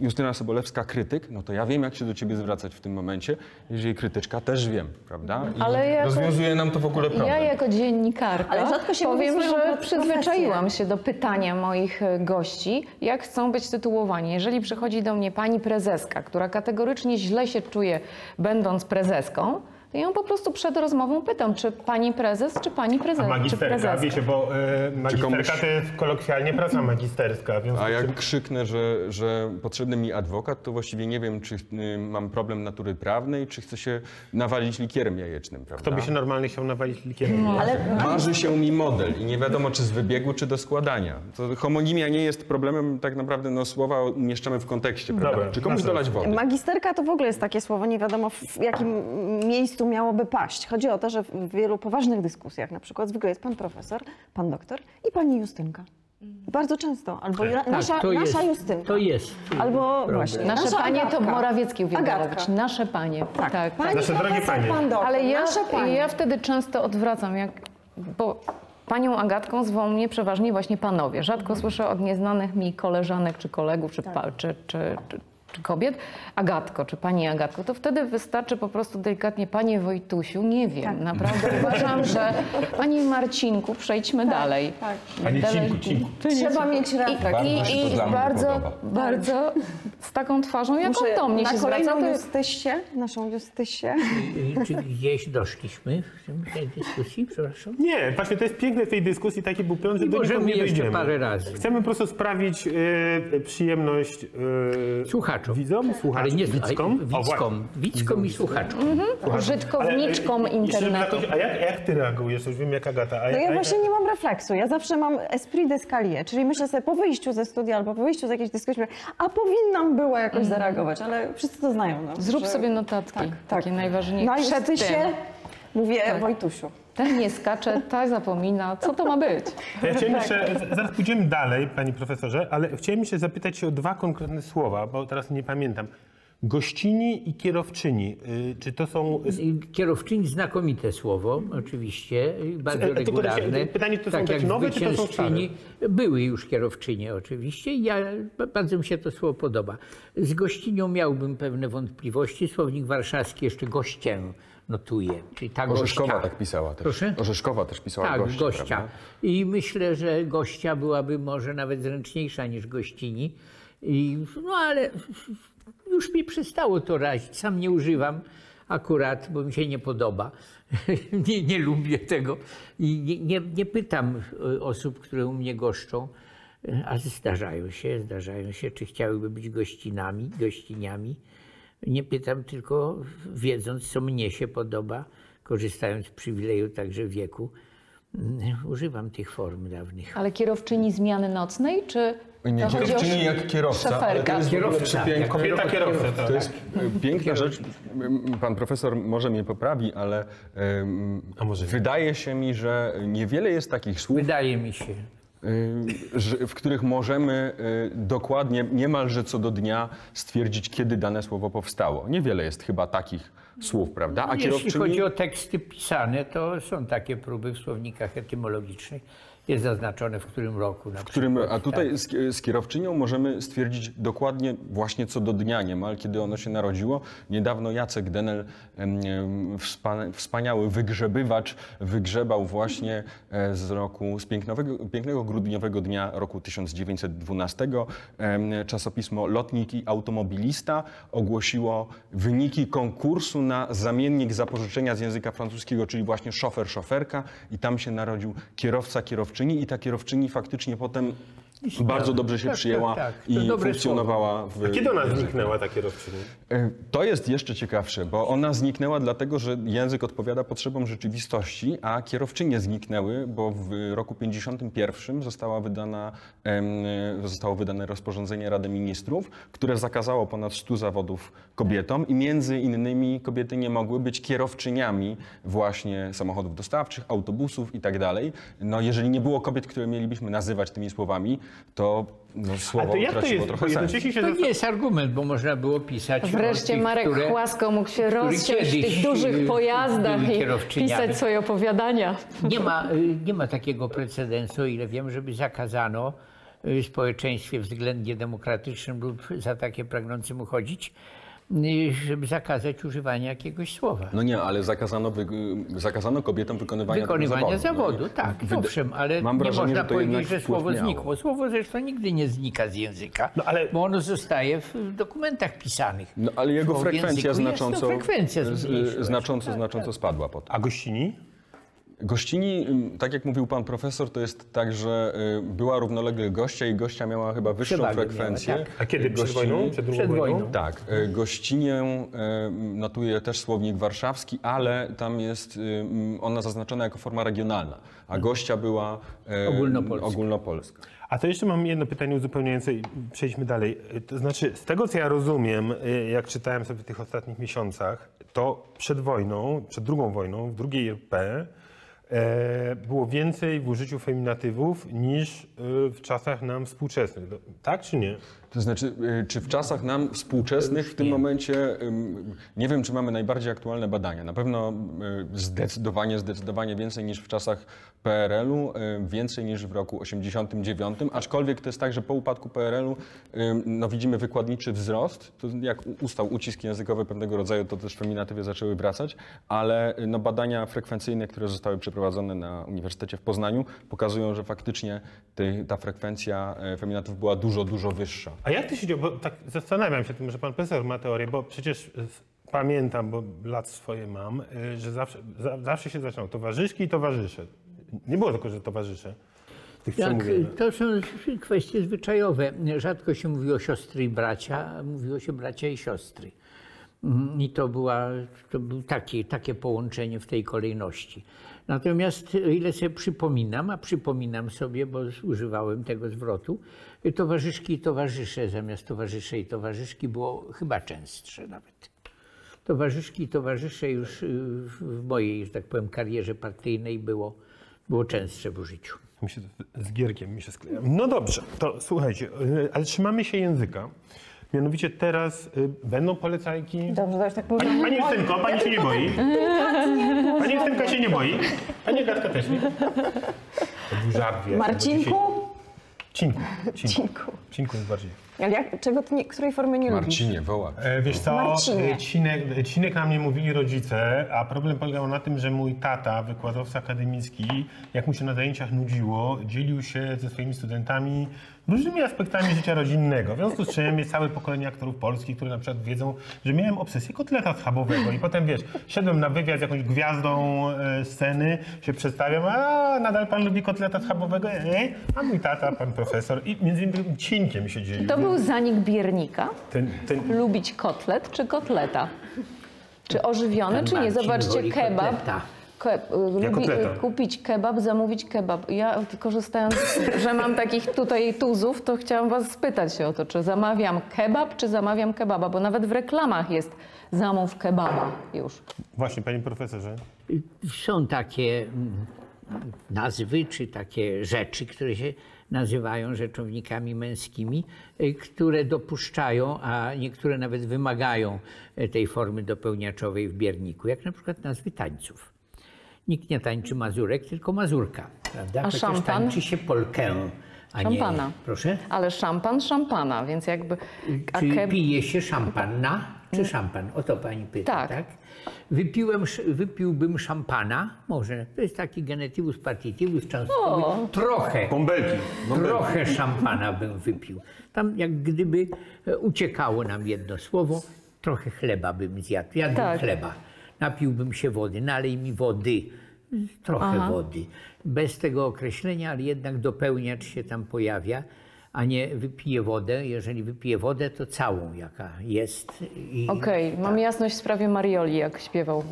Justyna Sobolewska, krytyk, no to ja wiem, jak się do Ciebie zwracać w tym momencie. Jeżeli krytyczka, też wiem, prawda? I Ale jako- rozwiązuje nam to w ogóle problem. Ja jako dziennikarka Ale rzadko się powiem, że przyzwyczaiłam się do pytania moich e, gości, jak chcą być tytułowani. Jeżeli przychodzi do mnie pani prezeska, która kategorycznie źle się czuje, będąc prezeską, to ja ją po prostu przed rozmową pytam, czy pani prezes, czy pani prezes, A czy magisterka, prezeska. wiecie, bo e, magisterka komuś- to jest kolokwialnie praca magisterska. A jak czym krzyknę, że, że potrzebny mi adwokat, to właściwie nie wiem, czy y, mam problem natury prawnej, czy chcę się nawalić likierem jajecznym, prawda? kto by się normalnie chciał nawalić likierem? Ale Marzy się mi model i nie wiadomo, czy z wybiegu, czy do składania. To homonimia nie jest problemem, tak naprawdę no, słowa umieszczamy w kontekście, prawda? Dobra, czy komuś dolać wody? Magisterka to w ogóle jest takie słowo, nie wiadomo w jakim miejscu miałoby paść. Chodzi o to, że w wielu poważnych dyskusjach, na przykład zwykle jest pan profesor, pan doktor i pani Justynka. Bardzo często. Albo nasza, Tak, to jest, nasza Justynka. To jest. Albo właśnie. Nasze nasza panie to Agatka. Morawiecki uwielbia Agatka. robić. Nasze panie. Tak, Pani Nasze drogie panie. Pan doktor, Ale ja, nasze panie. ja wtedy często odwracam, jak, bo panią Agatką zwą mnie przeważnie właśnie panowie. Rzadko słyszę od nieznanych mi koleżanek, czy kolegów, czy, pa, czy, czy, czy, czy kobiet, Agatko, czy pani Agatko, to wtedy wystarczy po prostu delikatnie panie Wojtusiu, nie wiem, naprawdę uważam, że pani Marcinku, przejdźmy dalej. tak. Panie Dalej. Cinku, Cinku. Trzeba mieć refleks. I, i, mnie bardzo, podoba. bardzo z taką twarzą, jak on do mnie na się zwraca. jest, Justysię, naszą Justysię. Y, Czy gdzieś doszliśmy w tej dyskusji, przepraszam? Nie, właśnie to jest piękne w tej dyskusji, taki był plan, że I do nie jeszcze dojdziemy. parę razy. Chcemy po prostu sprawić e, przyjemność e, Słuchaczom. widzom, słuchaczom, Ale nie widzkom. Widzkom, widzkom i słuchaczkom. użytkowniczkom Ale, e, jeszcze internetu. A jak, jak ty reagujesz? Już wiem jak Agata. A, No ja a- właśnie nie mam refleksu. Ja zawsze mam esprit d'escalier, czyli myślę sobie po wyjściu ze studia albo po wyjściu z jakiejś dyskusji, a powinnam była jakoś zareagować, ale wszyscy to znają. No, Zrób że- sobie notatki, Tak, takie tak. najważniejsze. Na Przed tym. mówię Tak. Wojtusiu. Ten nie skacze, ta zapomina. Co to ma być? Ja chciałem jeszcze, z- zaraz pójdziemy dalej, panie profesorze, ale chciałem jeszcze zapytać się o dwa konkretne słowa, bo teraz nie pamiętam. Gościni i kierowczyni. Y, Czy to są... I Kierowczyni znakomite słowo, oczywiście, i bardzo E, tylko regularne. pytanie, to są tak też jak nowe, czy to są zwyciężczyni. Były już kierowczynie oczywiście i ja, bardzo mi się to słowo podoba. Z gościnią miałbym pewne wątpliwości. Słownik warszawski jeszcze gościę notuje, czyli ta Orzeszkowa gościa. tak pisała też. Proszę? Orzeszkowa też pisała Tak, gościa. gościa. prawda? I myślę, że gościa byłaby może nawet zręczniejsza niż gościni. I, no ale już mi przestało to razić. Sam nie używam akurat, bo mi się nie podoba. nie, nie lubię tego. I nie, nie, nie pytam e, osób, które u mnie goszczą, e, a zdarzają się, zdarzają się, czy chciałyby być gościnami, gościniami. Nie pytam tylko wiedząc, co mnie się podoba, korzystając z przywileju także wieku. Mm, Używam tych form dawnych. Ale kierowczyni zmiany nocnej, czy Nie, to chodzi o kierowczyni jak kierowca, ale to szoferka? jest ogóle Kierowca, przepiękne. jak Kobieta kierowca, tak. To jest piękna rzecz. Pan profesor może mnie poprawi, ale em, A może nie. wydaje się mi, że niewiele jest takich słów, Wydaje mi się. Y, w których możemy y, dokładnie, niemalże co do dnia stwierdzić, kiedy dane słowo powstało. Niewiele jest chyba takich słów, prawda? A No, Jeśli kierowczyni... chodzi o teksty pisane, to są takie próby w słownikach etymologicznych. Jest zaznaczone w którym roku. Na w którym, a tutaj tak. z, z kierowczynią możemy stwierdzić dokładnie właśnie co do dnia niemal, kiedy ono się narodziło. Niedawno Jacek Denel, wspaniały wygrzebywacz, wygrzebał właśnie e, z roku, z pięknego, pięknego grudniowego dnia roku 1912. em, Czasopismo Lotnik i Automobilista ogłosiło wyniki konkursu na zamiennik zapożyczenia z języka francuskiego, czyli właśnie szofer, szoferka i tam się narodził kierowca, kierowczyni i ta kierowczyni faktycznie potem bardzo dobrze się Tak, przyjęła tak, tak. I funkcjonowała w... A kiedy ona zniknęła, ta kierowczyni? E, To jest jeszcze ciekawsze, bo ona zniknęła dlatego, że język odpowiada potrzebom rzeczywistości, a kierowczynie zniknęły, bo w roku 51 została wydana, zostało wydane rozporządzenie Rady Ministrów, które zakazało ponad 100 zawodów kobietom i między innymi kobiety nie mogły być kierowczyniami właśnie samochodów dostawczych, autobusów i tak dalej. No jeżeli nie było kobiet, które mielibyśmy nazywać tymi słowami, to no, A słowo to jak to jest? Trochę sens. jednocześnie się To zastan- nie jest argument, bo można było pisać Wreszcie tych, Marek które, Chłasko mógł się rozsiąść w tych dużych y, pojazdach były i pisać swoje opowiadania. Nie ma, y, nie ma takiego precedensu, o ile wiem, żeby zakazano y, w społeczeństwie względnie demokratycznym lub za takie pragnącym uchodzić, żeby zakazać używania jakiegoś słowa. No nie, ale zakazano, wy, zakazano kobietom wykonywania, Wykonywania zawodu, zawodu. tak, Wyda- owszem, ale mam nie wrażenie, można że powiedzieć, że słowo miało. znikło. Słowo zresztą nigdy nie znika z języka, No ale- bo ono zostaje w dokumentach pisanych. No, ale jego w frekwencja języku jest, znacząco, no, frekwencja z- zmniejszyła się. znacząco, Tak, znacząco tak. spadła potem. A gościni? Gościni, tak jak mówił pan profesor, to jest tak, że y, była równolegle gościa i gościa miała chyba wyższą Przewagę frekwencję. miała, tak. A kiedy? Przed Gościni- wojną? Przed drugą Przed wojną? wojną. Tak, y, gościnię y, notuje też słownik warszawski, ale tam jest mm, ona zaznaczona jako forma regionalna, a gościa była y, Ogólnopolska. ogólnopolska. A to jeszcze mam jedno pytanie uzupełniające i przejdźmy dalej. To znaczy, z tego co ja rozumiem, jak czytałem sobie w tych ostatnich miesiącach, to przed wojną, przed drugą wojną, w drugiej RP, było więcej w użyciu feminatywów niż e, w czasach nam współczesnych. Tak czy nie? To znaczy, y, czy w czasach nam współczesnych w tym momencie, nie wiem, czy mamy najbardziej aktualne badania. Na pewno y, zdecydowanie, zdecydowanie więcej niż w czasach PRL-u, y, więcej niż w roku 89, aczkolwiek to jest tak, że po upadku PRL-u no, widzimy wykładniczy wzrost. To jak ustał ucisk językowy pewnego rodzaju, to też feminatywy zaczęły wracać, ale no, badania frekwencyjne, które zostały przeprowadzone na Uniwersytecie w Poznaniu, pokazują, że faktycznie ty, ta frekwencja feminatywów była dużo, dużo wyższa. A jak to się dzieje? Bo tak zastanawiam się tym, że pan profesor ma teorię, bo przecież e, pamiętam, bo lat swoje mam, e, że zawsze, za, zawsze się zaczynało towarzyszki i towarzysze. Nie było tylko, że towarzysze Tak, to są kwestie zwyczajowe. Rzadko się mówiło siostry i bracia, mówiło się bracia i siostry. Mm, I to, była, to było takie, takie połączenie w tej kolejności. Natomiast o ile sobie przypominam, a przypominam sobie, bo używałem tego zwrotu, towarzyszki i towarzysze zamiast towarzysze i towarzyszki było chyba częstsze nawet. Towarzyszki i towarzysze już y, w mojej, że tak powiem, karierze partyjnej było, było częstsze w użyciu. Mi się z Gierkiem mi się skleja. No dobrze, to słuchajcie, e, ale trzymamy się języka. Mianowicie teraz e, będą polecajki. Dobrze, to już tak Pani, powiedziałam. pani Justynko, pani się nie boi? Pani Justynka się nie boi? Pani Agatka też nie? Żart, bo Marcinku? Cinku. Cinku. Cinku. Cinku jest bardziej. Ale jak, czego ty nie, której formy nie lubisz? Marcinie, wołacz. E, Wiesz co, Marcinie. e, Cinek, Cinek na mnie mówili rodzice, a problem polegał na tym, że mój tata, wykładowca akademicki, jak mu się na zajęciach nudziło, dzielił się ze swoimi studentami różnymi aspektami życia rodzinnego. W związku z czym jest całe pokolenie aktorów polskich, które na przykład wiedzą, że miałem obsesję kotleta schabowego i potem, wiesz, szedłem na wywiad z jakąś gwiazdą e, sceny, się przedstawiam, a nadal pan lubi kotleta schabowego? E, a mój tata, pan profesor i między innymi Cinkiem się dzielił. To był zanik biernika. Ten, ten, Lubić kotlet czy kotleta? Czy ożywiony, czy nie? Zobaczcie, kebab. kotleta. Ke, y, lubi kotleta. y, kupić kebab, zamówić kebab. Ja korzystając, że mam takich tutaj tuzów, to chciałam was spytać się o to, czy zamawiam kebab, czy zamawiam kebaba, bo nawet w reklamach jest zamów kebaba już. Właśnie, panie profesorze. Są takie mm, nazwy, czy takie rzeczy, które się nazywają rzeczownikami męskimi, y, które dopuszczają, a niektóre nawet wymagają y, tej formy dopełniaczowej w bierniku, jak na przykład nazwy tańców. Nikt nie tańczy mazurek, tylko mazurka, prawda? A Chociaż szampan? tańczy się polkę, a Szampana. nie... Proszę? Ale szampan szampana, więc jakby... A Czy keb... pije się szampanna, czy szampan? O to pani pyta, Tak. tak? Wypiłem, wypiłbym szampana, może. To jest taki genetywus partitivus częstowy. Trochę. Bąbelki. Trochę szampana bym wypił. Tam jak gdyby e, uciekało nam jedno słowo, trochę chleba bym zjadł. Jadłbym Tak. chleba. Napiłbym się wody, nalej mi wody. Trochę wody. Bez tego określenia, ale jednak dopełniacz się tam pojawia, a nie wypiję wodę. Jeżeli wypiję wodę, to całą, jaka jest. Okej, mam jasność w sprawie Marioli, jak śpiewał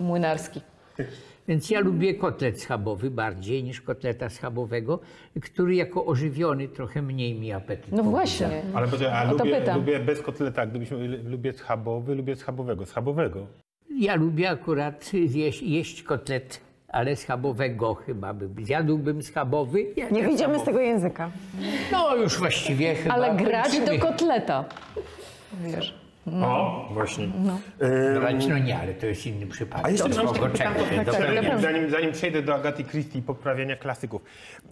Młynarski. Więc ja lubię kotlet schabowy bardziej niż kotleta schabowego, który jako ożywiony trochę mniej mi apetyt No właśnie. Ale poczekaj, a lubię, lubię bez kotleta, gdybyśmy lubię schabowy, lubię schabowego. Schabowego. Ja lubię akurat jeść, jeść kotlet, ale schabowego chyba bym. Zjadłbym schabowy. ja Nie wyjdziemy z schabowy. tego języka. No już właściwie chyba. Ale grać kończymy. do kotleta. Wiesz. O, właśnie. Grać, no nie, ale to jest inny przypadek. A jeszcze Do mam kogo pytanko, tak, zanim, zanim przejdę do Agaty Christie i poprawiania klasyków.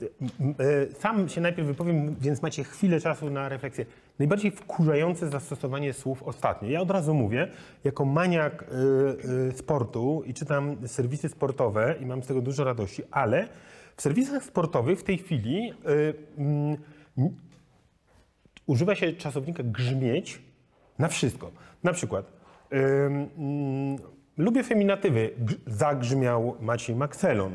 M, e, Sam się najpierw wypowiem, więc macie chwilę czasu na refleksję. Najbardziej wkurzające zastosowanie słów ostatnio. Ja od razu mówię, jako maniak e, e, sportu i czytam serwisy sportowe i mam z tego dużo radości, ale w serwisach sportowych w tej chwili e, mm, używa się czasownika grzmieć na wszystko. Na przykład ym, mm, lubię feminatywy. Grz- Zagrzmiał Maciej Makselon.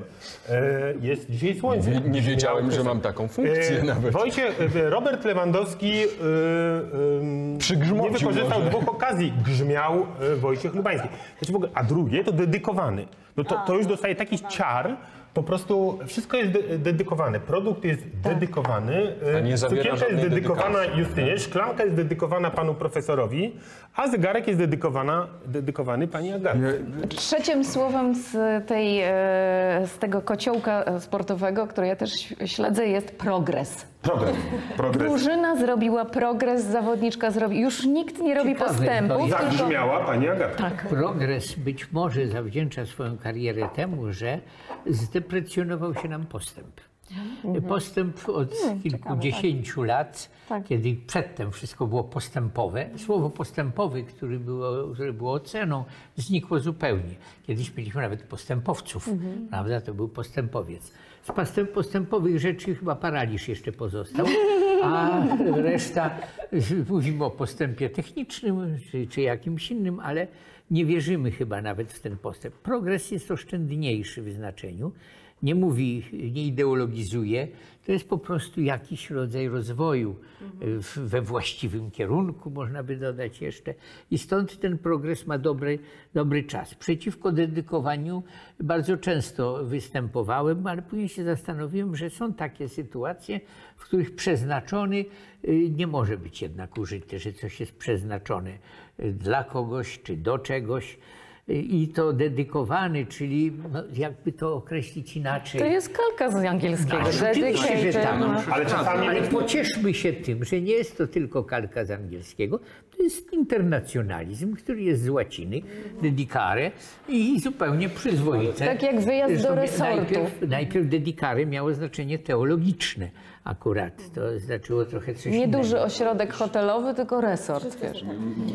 E, jest dzisiaj słońce. Nie, nie wiedziałem, że mam taką funkcję E, nawet. Wojciech, e, Robert Lewandowski e, e, Przygrzmocił nie wykorzystał może. dwóch okazji. Grzmiał e, Wojciech Lubański. Znaczy w ogóle, a drugie to dedykowany. No to, to już dostaje taki ciar, Po prostu wszystko jest de- dedykowane. Produkt jest dedykowany. A nie zawiera Cukierka jest dedykowana dedykacji. Justynie, szklanka jest dedykowana panu profesorowi, a zegarek jest dedykowana, dedykowany pani Agacie. Trzecim słowem z, tej, e, z tego kociołka sportowego, który ja też śledzę, jest progres. Progres. Progres. Drużyna zrobiła progres, zawodniczka zrobi. Już nikt nie robi Ciekawe, postępów, to tylko Zabrzmiała pani Agata. Tak. Progres być może zawdzięcza swoją karierę temu, że zdeprecjonował się nam postęp. Postęp od kilkudziesięciu lat, Tak. kiedy przedtem wszystko było postępowe. Słowo postępowy, który było, które było oceną, znikło zupełnie. Kiedyś mieliśmy nawet postępowców, prawda? To był postępowiec. Z postęp, postępowych rzeczy chyba paraliż jeszcze pozostał, a reszta, mówimy o postępie technicznym czy, czy jakimś innym, ale nie wierzymy chyba nawet w ten postęp. Progres jest oszczędniejszy w znaczeniu, nie mówi, nie ideologizuje, to jest po prostu jakiś rodzaj rozwoju w, we właściwym kierunku, można by dodać jeszcze. I stąd ten progres ma dobry, dobry czas. Przeciwko dedykowaniu bardzo często występowałem, ale później się zastanowiłem, że są takie sytuacje, w których przeznaczony y, nie może być jednak użyty, że coś jest przeznaczone y, dla kogoś czy do czegoś. I to dedykowany, czyli no, jakby to określić inaczej. to jest kalka z angielskiego. Ale oczywiście, że tak. Ale czasami Ale pocieszmy się tym, że nie jest to tylko kalka z angielskiego, to jest internacjonalizm, który jest z łaciny, dedicare i zupełnie przyzwoite. Tak jak wyjazd do resortu. Najpierw, najpierw dedicare miało znaczenie teologiczne akurat. To znaczyło trochę coś Nie duży ośrodek hotelowy, tylko resort. Wiesz.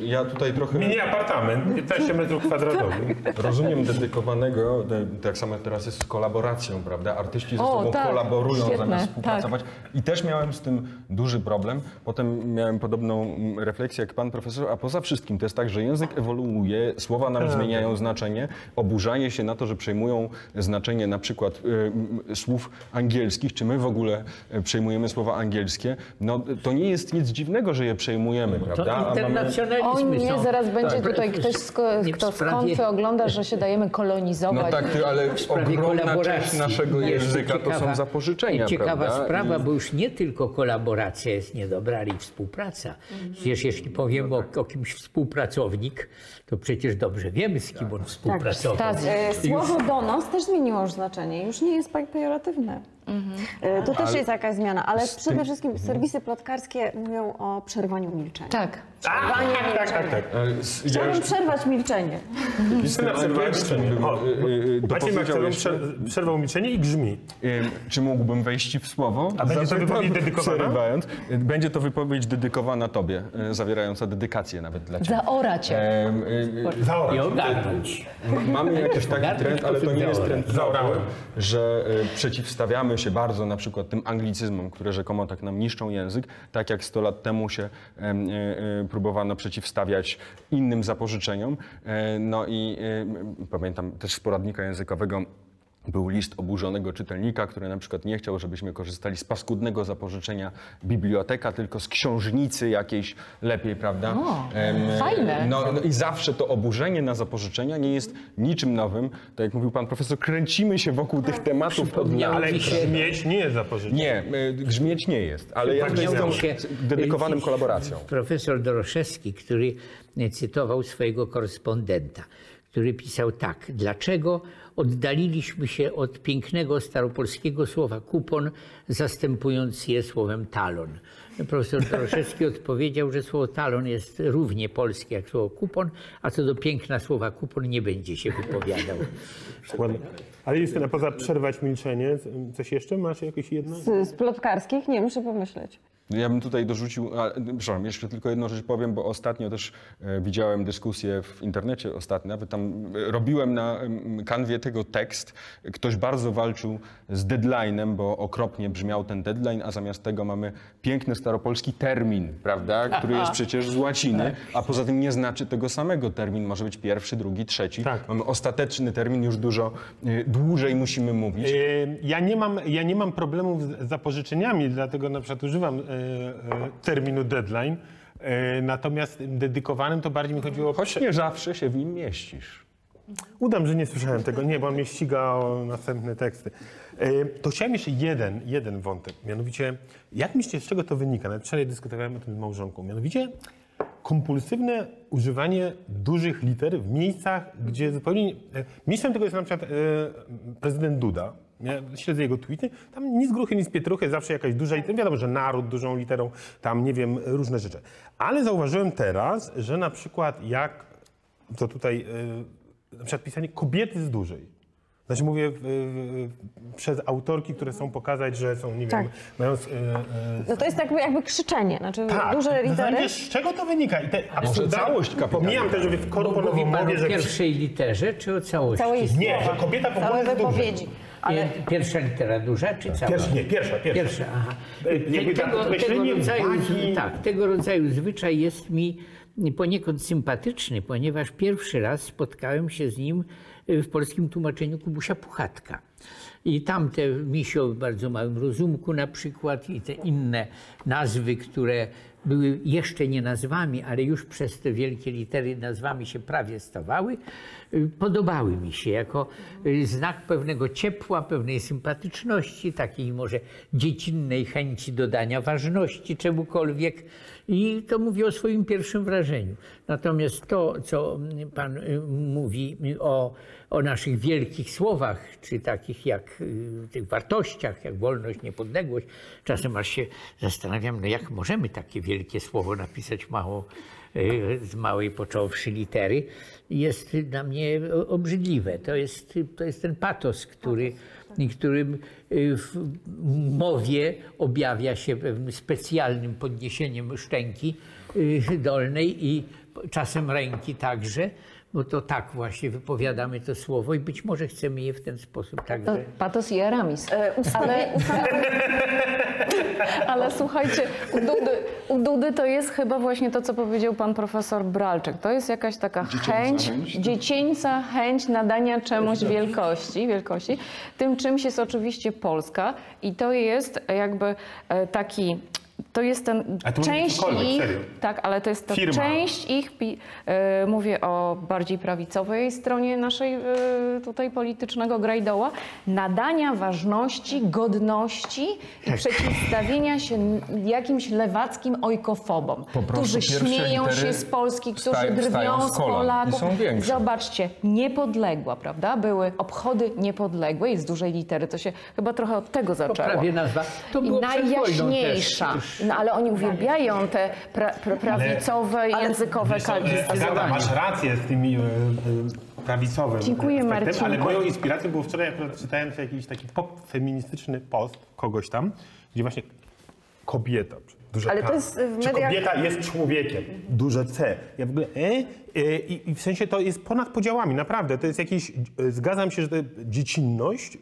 Ja tutaj trochę... Mini apartament, 15 metrów kwadratowych. Rozumiem dedykowanego, de- tak samo teraz jest z kolaboracją, prawda? Artyści ze O, sobą tak, kolaborują świetne, zamiast współpracować. I też miałem z tym duży problem. Potem miałem podobną mm, refleksję jak pan profesor, a poza wszystkim to jest tak, że język ewoluuje, słowa nam zmieniają znaczenie, oburzanie się na to, że przejmują znaczenie na przykład y, słów angielskich, czy my w ogóle y, przejmujemy słowa angielskie, no to nie jest nic dziwnego, że je przejmujemy, prawda? To A mamy- internacjonalizmy O nie, są. zaraz będzie Tak. tutaj ktoś, sko- Nie w kto z sprawie- konfy ogląda, że się dajemy No kolonizować. tak, ty, ale sprawie ogromna część kolaboracji. naszego Jeszcze języka to są zapożyczenia, Ciekawa prawda? sprawa, bo już nie tylko kolaboracja jest niedobra, ale i współpraca. Przecież jeśli powiemy o, o kimś współpracownik, to przecież dobrze wiemy, z kim on współpracował. Tak. E, Słowo donos też zmieniło już znaczenie, już nie jest pe- pejoratywne. E, To też jest jakaś zmiana, ale przede wszystkim serwisy plotkarskie mówią o przerwaniu milczenia. Tak. Tak, tak, tak, tak. S- Ja Chciałabym już przerwać milczenie. Justyna przerwała angielskim milczenie. bym, O, y, y, Maciej dopowiedział Makcelon jeszcze. prze- przerwał milczenie i grzmi. Ym, Czy mógłbym wejść w słowo? A będzie to wypowiedź dedykowana? przerywając. Y, Będzie to wypowiedź dedykowana tobie, y, zawierająca dedykację nawet dla ciebie. Zaora cię. Y, y, I. Mamy jakiś taki trend, ale to nie jest trend zaorałem. że y, przeciwstawiamy się bardzo na przykład tym anglicyzmom, które rzekomo tak nam niszczą język, tak jak 100 lat temu się y, y, próbowano przeciwstawiać innym zapożyczeniom. E, No i pamiętam też z poradnika językowego był list oburzonego czytelnika, który na przykład nie chciał, żebyśmy korzystali z paskudnego zapożyczenia biblioteka, tylko z książnicy jakiejś lepiej, prawda? Em, fajne. No, no i zawsze to oburzenie na zapożyczenia nie jest niczym nowym. Tak jak mówił pan profesor, kręcimy się wokół tych tematów od lat. Ale grzmieć nie jest zapożyczenie. Nie, y, grzmieć nie jest, ale ja się, dedykowanym y, kolaboracją. Profesor Doroszewski, który y, cytował swojego korespondenta, który pisał tak. Dlaczego oddaliliśmy się od pięknego staropolskiego słowa kupon, zastępując je słowem talon? Profesor Doroszewski odpowiedział, że słowo talon jest równie polskie jak słowo kupon, a co do piękna słowa kupon nie będzie się wypowiadał. Ale Justyna, poza przerwać milczenie, coś jeszcze? Masz jakieś jedno? Z, z plotkarskich? Nie, muszę pomyśleć. Ja bym tutaj dorzucił, a, przepraszam, jeszcze tylko jedną rzecz powiem, bo ostatnio też e, widziałem dyskusję w internecie ostatnio, nawet tam e, robiłem na kanwie tego tekst. Ktoś bardzo walczył z deadline'em, bo okropnie brzmiał ten deadline, a zamiast tego mamy piękny staropolski termin, prawda, który jest przecież z łaciny, a poza tym nie znaczy tego samego. Termin może być pierwszy, drugi, trzeci. Tak. Mamy ostateczny termin, już dużo e, dłużej musimy mówić. E, Ja nie, mam, ja nie mam problemów z zapożyczeniami, dlatego na przykład używam e, e, terminu deadline. E, natomiast dedykowanym to bardziej mi chodziło o Choć nie zawsze się w nim mieścisz. Udam, że nie słyszałem tego. Nie, bo mnie ściga o następne teksty. E, To chciałem jeszcze jeden, jeden wątek. Mianowicie, jak myślicie, z czego to wynika? Nawet wczoraj dyskutowałem o tym z małżonką. Mianowicie, kompulsywne używanie dużych liter w miejscach, gdzie zupełnie... e, Mistrzem tego jest na przykład e, prezydent Duda. Ja śledzę jego tweety. Tam nic gruchy, nic pietruchy, zawsze jakaś duża litera. Wiadomo, że naród dużą literą, tam nie wiem, różne rzeczy. Ale zauważyłem teraz, że na przykład jak to tutaj y, na przykład pisanie kobiety z dużej. Znaczy mówię przez autorki, które chcą pokazać, że są, nie Tak. wiem, mają... Y, y, No to jest jakby, jakby krzyczenie, znaczy tak, duże w litery. z czego to wynika? I te kapitalna. Pomijam też, że w korponowo mówię, o że... pierwszej literze czy o całości? Całej Nie, że kobieta w ogóle wypowiedzi. Ale Nie, Pierwsza litera duża czy cała? Pierwsza, nie, pierwsza, pierwsza. Pierwsza, aha. E, Te- tak tego, tego, rodzaju, wagi- tak, tego rodzaju zwyczaj jest mi poniekąd sympatyczny, ponieważ pierwszy raz spotkałem się z nim w polskim tłumaczeniu Kubusia Puchatka. I tam te misio w bardzo małym rozumku na przykład i te inne nazwy, które były jeszcze nie nazwami, ale już przez te wielkie litery nazwami się prawie stawały, y, podobały mi się jako y, znak pewnego ciepła, pewnej sympatyczności, takiej może dziecinnej chęci dodania ważności czemukolwiek. I to mówię o swoim pierwszym wrażeniu. Natomiast to, co pan y, mówi o, o naszych wielkich słowach, czy takich jak y, tych wartościach, jak wolność, niepodległość, czasem aż się zastanawiam, no jak możemy takie wielkie słowo napisać mało, y, z małej począwszy litery, jest dla mnie obrzydliwe. To jest, to jest ten patos, który, którym y, w mowie objawia się pewnym specjalnym podniesieniem szczęki y, dolnej i czasem ręki także, bo to tak właśnie wypowiadamy to słowo i być może chcemy je w ten sposób także patos i Aramis. ale Ale słuchajcie, u Dudy, u Dudy to jest chyba właśnie to, co powiedział pan profesor Bralczyk. To jest jakaś taka chęć, chęć? dziecięca chęć nadania czemuś wielkości, wielkości. Tym czymś jest oczywiście Polska i to jest jakby e, taki... To jest ten A to część ich, serio. tak, ale to jest to Firma. część ich, e, mówię o bardziej prawicowej stronie naszej e, tutaj politycznego grajdoła, nadania ważności, godności i przeciwstawienia się jakimś lewackim ojkofobom, którzy śmieją się z Polski, którzy drwią z z i Polaków. są większe. Zobaczcie, niepodległa, prawda? Były obchody niepodległej z dużej litery. To się chyba trochę od tego zaczęło. prawie nazwa. To I było wojną najjaśniejsza. No ale oni uwielbiają te pra, pra, prawicowe, językowe Wiesz co, e, kalki Agata, masz rację z tymi e, e, prawicowym Dziękuję, Marcinku. ale moją inspiracją było wczoraj, akurat czytałem sobie jakiś taki pop-feministyczny post kogoś tam, gdzie właśnie kobieta, duże Ale K. to jest w Czy mediach- kobieta jest człowiekiem, duże C. Ja w ogóle, e, e, i, i w sensie to jest ponad podziałami, naprawdę. To jest jakiś, e, zgadzam się, że to dziecinność, e,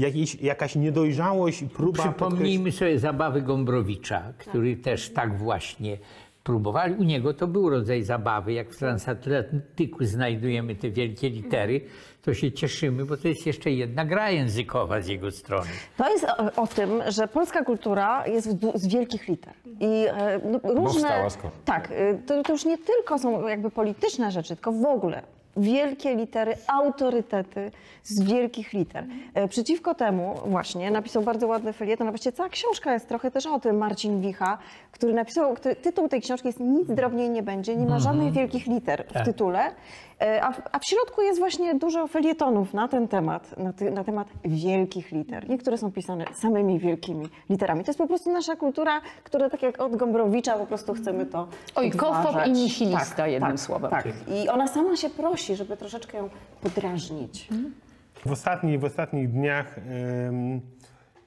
jakiś, jakaś niedojrzałość i próba. Przypomnijmy sobie zabawy Gombrowicza, który też tak właśnie próbowali. U niego to był rodzaj zabawy. Jak w transatlantyku znajdujemy te wielkie litery, to się cieszymy, bo to jest jeszcze jedna gra językowa z jego strony. To jest o, o tym, że polska kultura jest w z wielkich liter. I e, no, różne. Powstała skąd? Tak, y, to, to już nie tylko są jakby polityczne rzeczy, tylko w ogóle. Wielkie litery, autorytety z wielkich liter. E, Przeciwko temu właśnie napisał bardzo ładny felieton, a właściwie cała książka jest trochę też o tym, Marcin Wicha, który napisał, który, tytuł tej książki jest Nic drobniej nie będzie, nie ma żadnych wielkich liter w tytule, E, a w, a w środku jest właśnie dużo felietonów na ten temat, na, ty, na temat wielkich liter. Niektóre są pisane samymi wielkimi literami. To jest po prostu nasza kultura, która tak jak od Gombrowicza po prostu chcemy to Ojkofob odważać. i nihilista, jednym słowem. Tak. I ona sama się prosi, żeby troszeczkę ją podrażnić. W, ostatni, w ostatnich dniach em,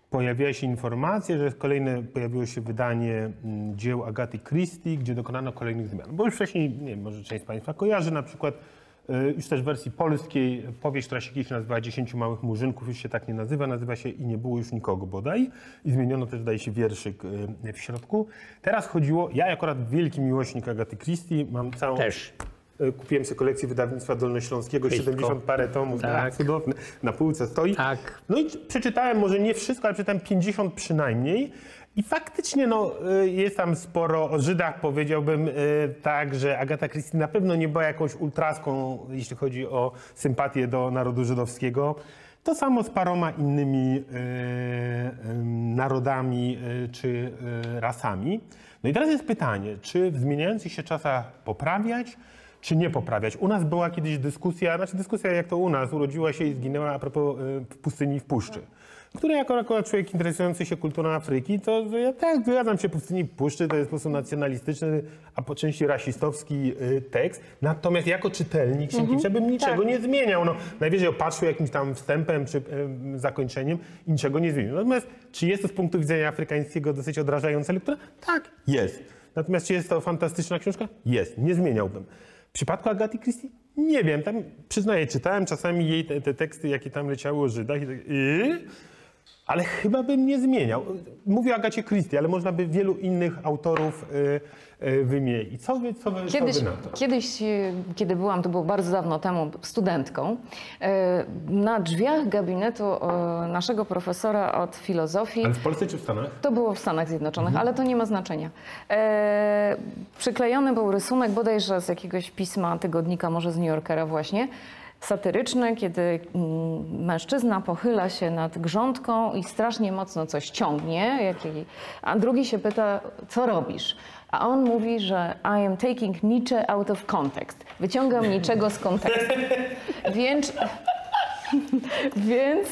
pojawiła się informacja, że kolejne pojawiło się wydanie mm, dzieł Agaty Christie, gdzie dokonano kolejnych zmian. Bo już wcześniej, nie wiem, może część z Państwa kojarzy, na przykład e, już też w wersji polskiej powieść, która się kiedyś nazywała Dziesięciu Małych Murzynków, już się tak nie nazywa, nazywa się I nie było już nikogo bodaj. I zmieniono też, daje się wierszyk e, w środku. Teraz chodziło, ja akurat wielki miłośnik Agaty Christie, mam całą Też. E, Kupiłem sobie kolekcję wydawnictwa dolnośląskiego, Wszystko. 70 parę tomów, tak. Tak. cudowne, na półce stoi. Tak. No i przeczytałem może nie wszystko, ale przeczytałem 50 przynajmniej. I faktycznie no, y, jest tam sporo o Żydach, powiedziałbym y, tak, że Agata Christie na pewno nie była jakąś ultraską, jeśli chodzi o sympatię do narodu żydowskiego. To samo z paroma innymi y, narodami czy rasami. No i teraz jest pytanie, czy w zmieniających się czasach poprawiać, czy nie poprawiać. U nas była kiedyś dyskusja, znaczy dyskusja jak to u nas, urodziła się i zginęła a propos w pustyni w puszczy. Który jako akurat człowiek interesujący się kulturą Afryki, to ja tak zgadzam się, pustyni i puszczy to jest po prostu nacjonalistyczny, a po części rasistowski y, tekst. Natomiast jako czytelnik Sienkiewicza bym niczego nie zmieniał. No, najwyżej opatrzył jakimś tam wstępem czy zakończeniem i niczego nie zmienił. Natomiast czy jest to z punktu widzenia afrykańskiego dosyć odrażająca lektura? Tak, jest. Natomiast czy jest to fantastyczna książka? Jest. Nie zmieniałbym. W przypadku Agaty Christie? Nie wiem, tam przyznaję, czytałem czasami jej te, te teksty, jakie tam leciały o Żydach i tak, yy? Ale chyba bym nie zmieniał. Mówię o Agacie Christie, ale można by wielu innych autorów y, y, wymienić. Co wy, co wy, Kiedyś, co wy na to? kiedyś, e, kiedy byłam, to było bardzo dawno temu, studentką, e, na drzwiach gabinetu e, naszego profesora od filozofii Ale w Polsce czy w Stanach? To było w Stanach Zjednoczonych, ale to nie ma znaczenia. E, przyklejony był rysunek bodajże z jakiegoś pisma, tygodnika, może z New Yorkera właśnie, satyryczny, kiedy mm, mężczyzna pochyla się nad grządką i strasznie mocno coś ciągnie, a drugi się pyta, co robisz? A on mówi, że I am taking Nietzsche out of context. Wyciągam niczego z kontekstu. Więc więc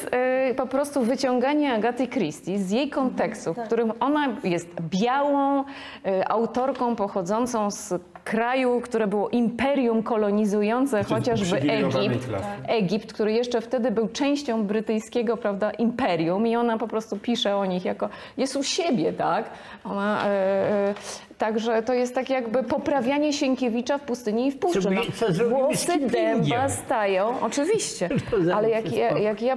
y, po prostu wyciąganie Agaty Christie z jej kontekstu, w którym ona jest białą y, autorką pochodzącą z kraju, które było imperium kolonizujące chociażby Egipt. klasy. Egipt, który jeszcze wtedy był częścią brytyjskiego prawda, imperium i ona po prostu pisze o nich jako jest u siebie, tak? Ona, e, e, także to jest tak jakby poprawianie Sienkiewicza w pustyni i w puszczy. Zrobi- co zrobimy włosy dęba stają, oczywiście, ale jak ja, jak ja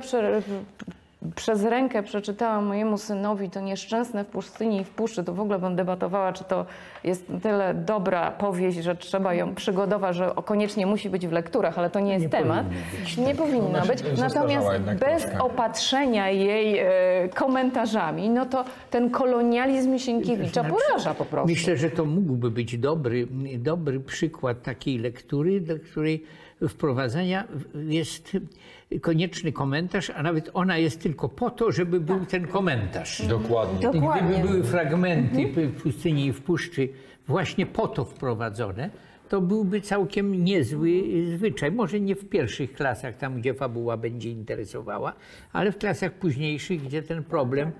przez rękę przeczytałam mojemu synowi to nieszczęsne w pustyni i w puszczy, to w ogóle bym debatowała, czy to jest tyle dobra powieść, że trzeba ją przygodowa, że koniecznie musi być w lekturach, ale to nie jest temat. nie powinna Ona się być. Natomiast bez opatrzenia jej e, komentarzami, no to ten kolonializm Sienkiewicza poraża po prostu. Myślę, że to mógłby być dobry, dobry przykład takiej lektury, do której wprowadzenia jest konieczny komentarz, a nawet ona jest tylko po to, żeby był ten komentarz. Dokładnie. I Dokładnie. Gdyby były fragmenty w pustyni i w puszczy właśnie po to wprowadzone, to byłby całkiem niezły zwyczaj. Może nie w pierwszych klasach, tam gdzie fabuła będzie interesowała, ale w klasach późniejszych, gdzie ten problem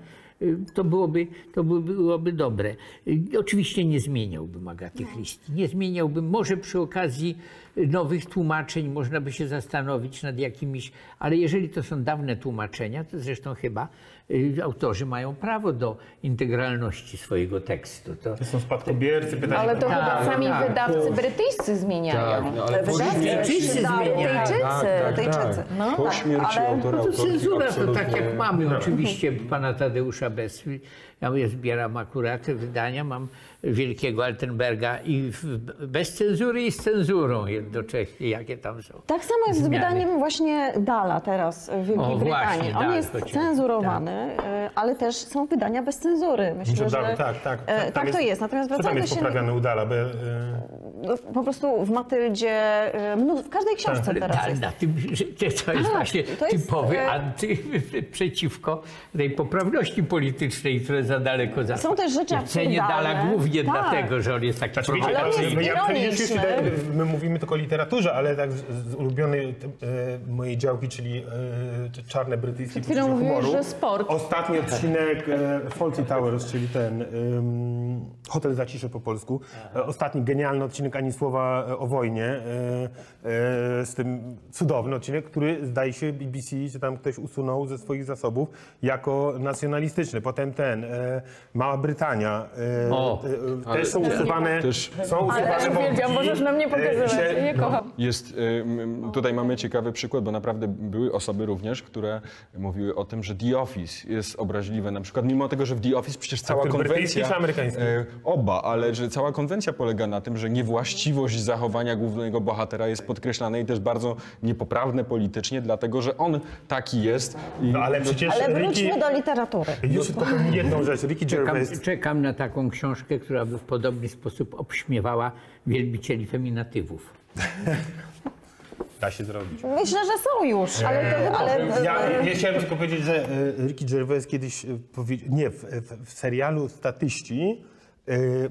y, to byłoby, to by- byłoby dobre. Y, Oczywiście nie zmieniałbym Agaty Christie. Nie zmieniałbym, może przy okazji nowych tłumaczeń można by się zastanowić nad jakimiś, ale jeżeli to są dawne tłumaczenia, to zresztą chyba y, autorzy mają prawo do integralności swojego tekstu. To, To są spadkobiercy, pytanie. Ale to Tak, chyba sami tak. wydawcy brytyjscy zmieniają. Tak, no, ale Wydawcy Wszyscy dają. zmieniają. Brytyjczycy. Brytyjczycy. No po tak, śmierci ale- autora, No to cenzura to tak jak mamy oczywiście pana Tadeusza Besy. Ja zbieram akurat te wydania, mam wielkiego Altenberga i w, bez cenzury i z cenzurą jednocześnie, jakie tam są. Tak samo jest z Zmiany. wydaniem właśnie Dala teraz w Wielkiej O, Brytanii. właśnie, On Dal jest chociażby, cenzurowany, e, ale też są wydania bez cenzury. Myślę, Że że tak, tak, tak. e, Tam tak to jest. Natomiast Co tam wracając jest się poprawiane udala? Bo, y, no, po prostu w Matyldzie, e, w każdej książce Ale teraz jest. tym, że to jest Tak, właśnie to jest, typowy e, anty przeciwko tej poprawności politycznej, które za daleko za. Są też rzeczy Ja cenię absurdalne. Dala głównie Tak. dlatego, że on jest taki Znaczy, wiecie, Ale on tak, jest my- ja ironiczny. tutaj, my mówimy tylko o literaturze, ale tak z, z ulubionej e, mojej działki, czyli e, czarne brytyjskie chwilą poczucie mówiłeś, humoru. że sport. Ostatni odcinek e, Fawlty Towers, czyli ten em, Hotel Zaciszy po polsku. E, ostatni genialny odcinek Ani Słowa e, o wojnie. E, z tym cudowny odcinek, który zdaje się BBC, czy tam ktoś usunął ze swoich zasobów jako nacjonalistyczny. Potem ten, Mała Brytania. O. też są usuwane, też- są usuwane Ale uwielbiam, możesz na mnie pokazywać, się- ja je kocham. Jest, tutaj mamy ciekawy przykład, bo naprawdę były osoby również, które mówiły o tym, że The Office jest obraźliwe. Na przykład mimo tego, że w The Office przecież cała który konwencja... brytyjski czy amerykański? E, Oba, ale że cała konwencja polega na tym, że nie właściwość zachowania głównego bohatera jest podkreślane i też bardzo niepoprawne politycznie, dlatego że on taki jest. I No ale przecież Ale Ricky... wróćmy do literatury. Już powiem jedną rzecz. Ricky Czekam, Gervais... czekam na taką książkę, która by w podobny sposób obśmiewała wielbicieli feminatywów. Da się zrobić. Myślę, że są już, ale, to, ale Ja, ja chciałem tylko powiedzieć, że e, Ricky Gervais kiedyś e, powiedział, nie, w, w, serialu Statyści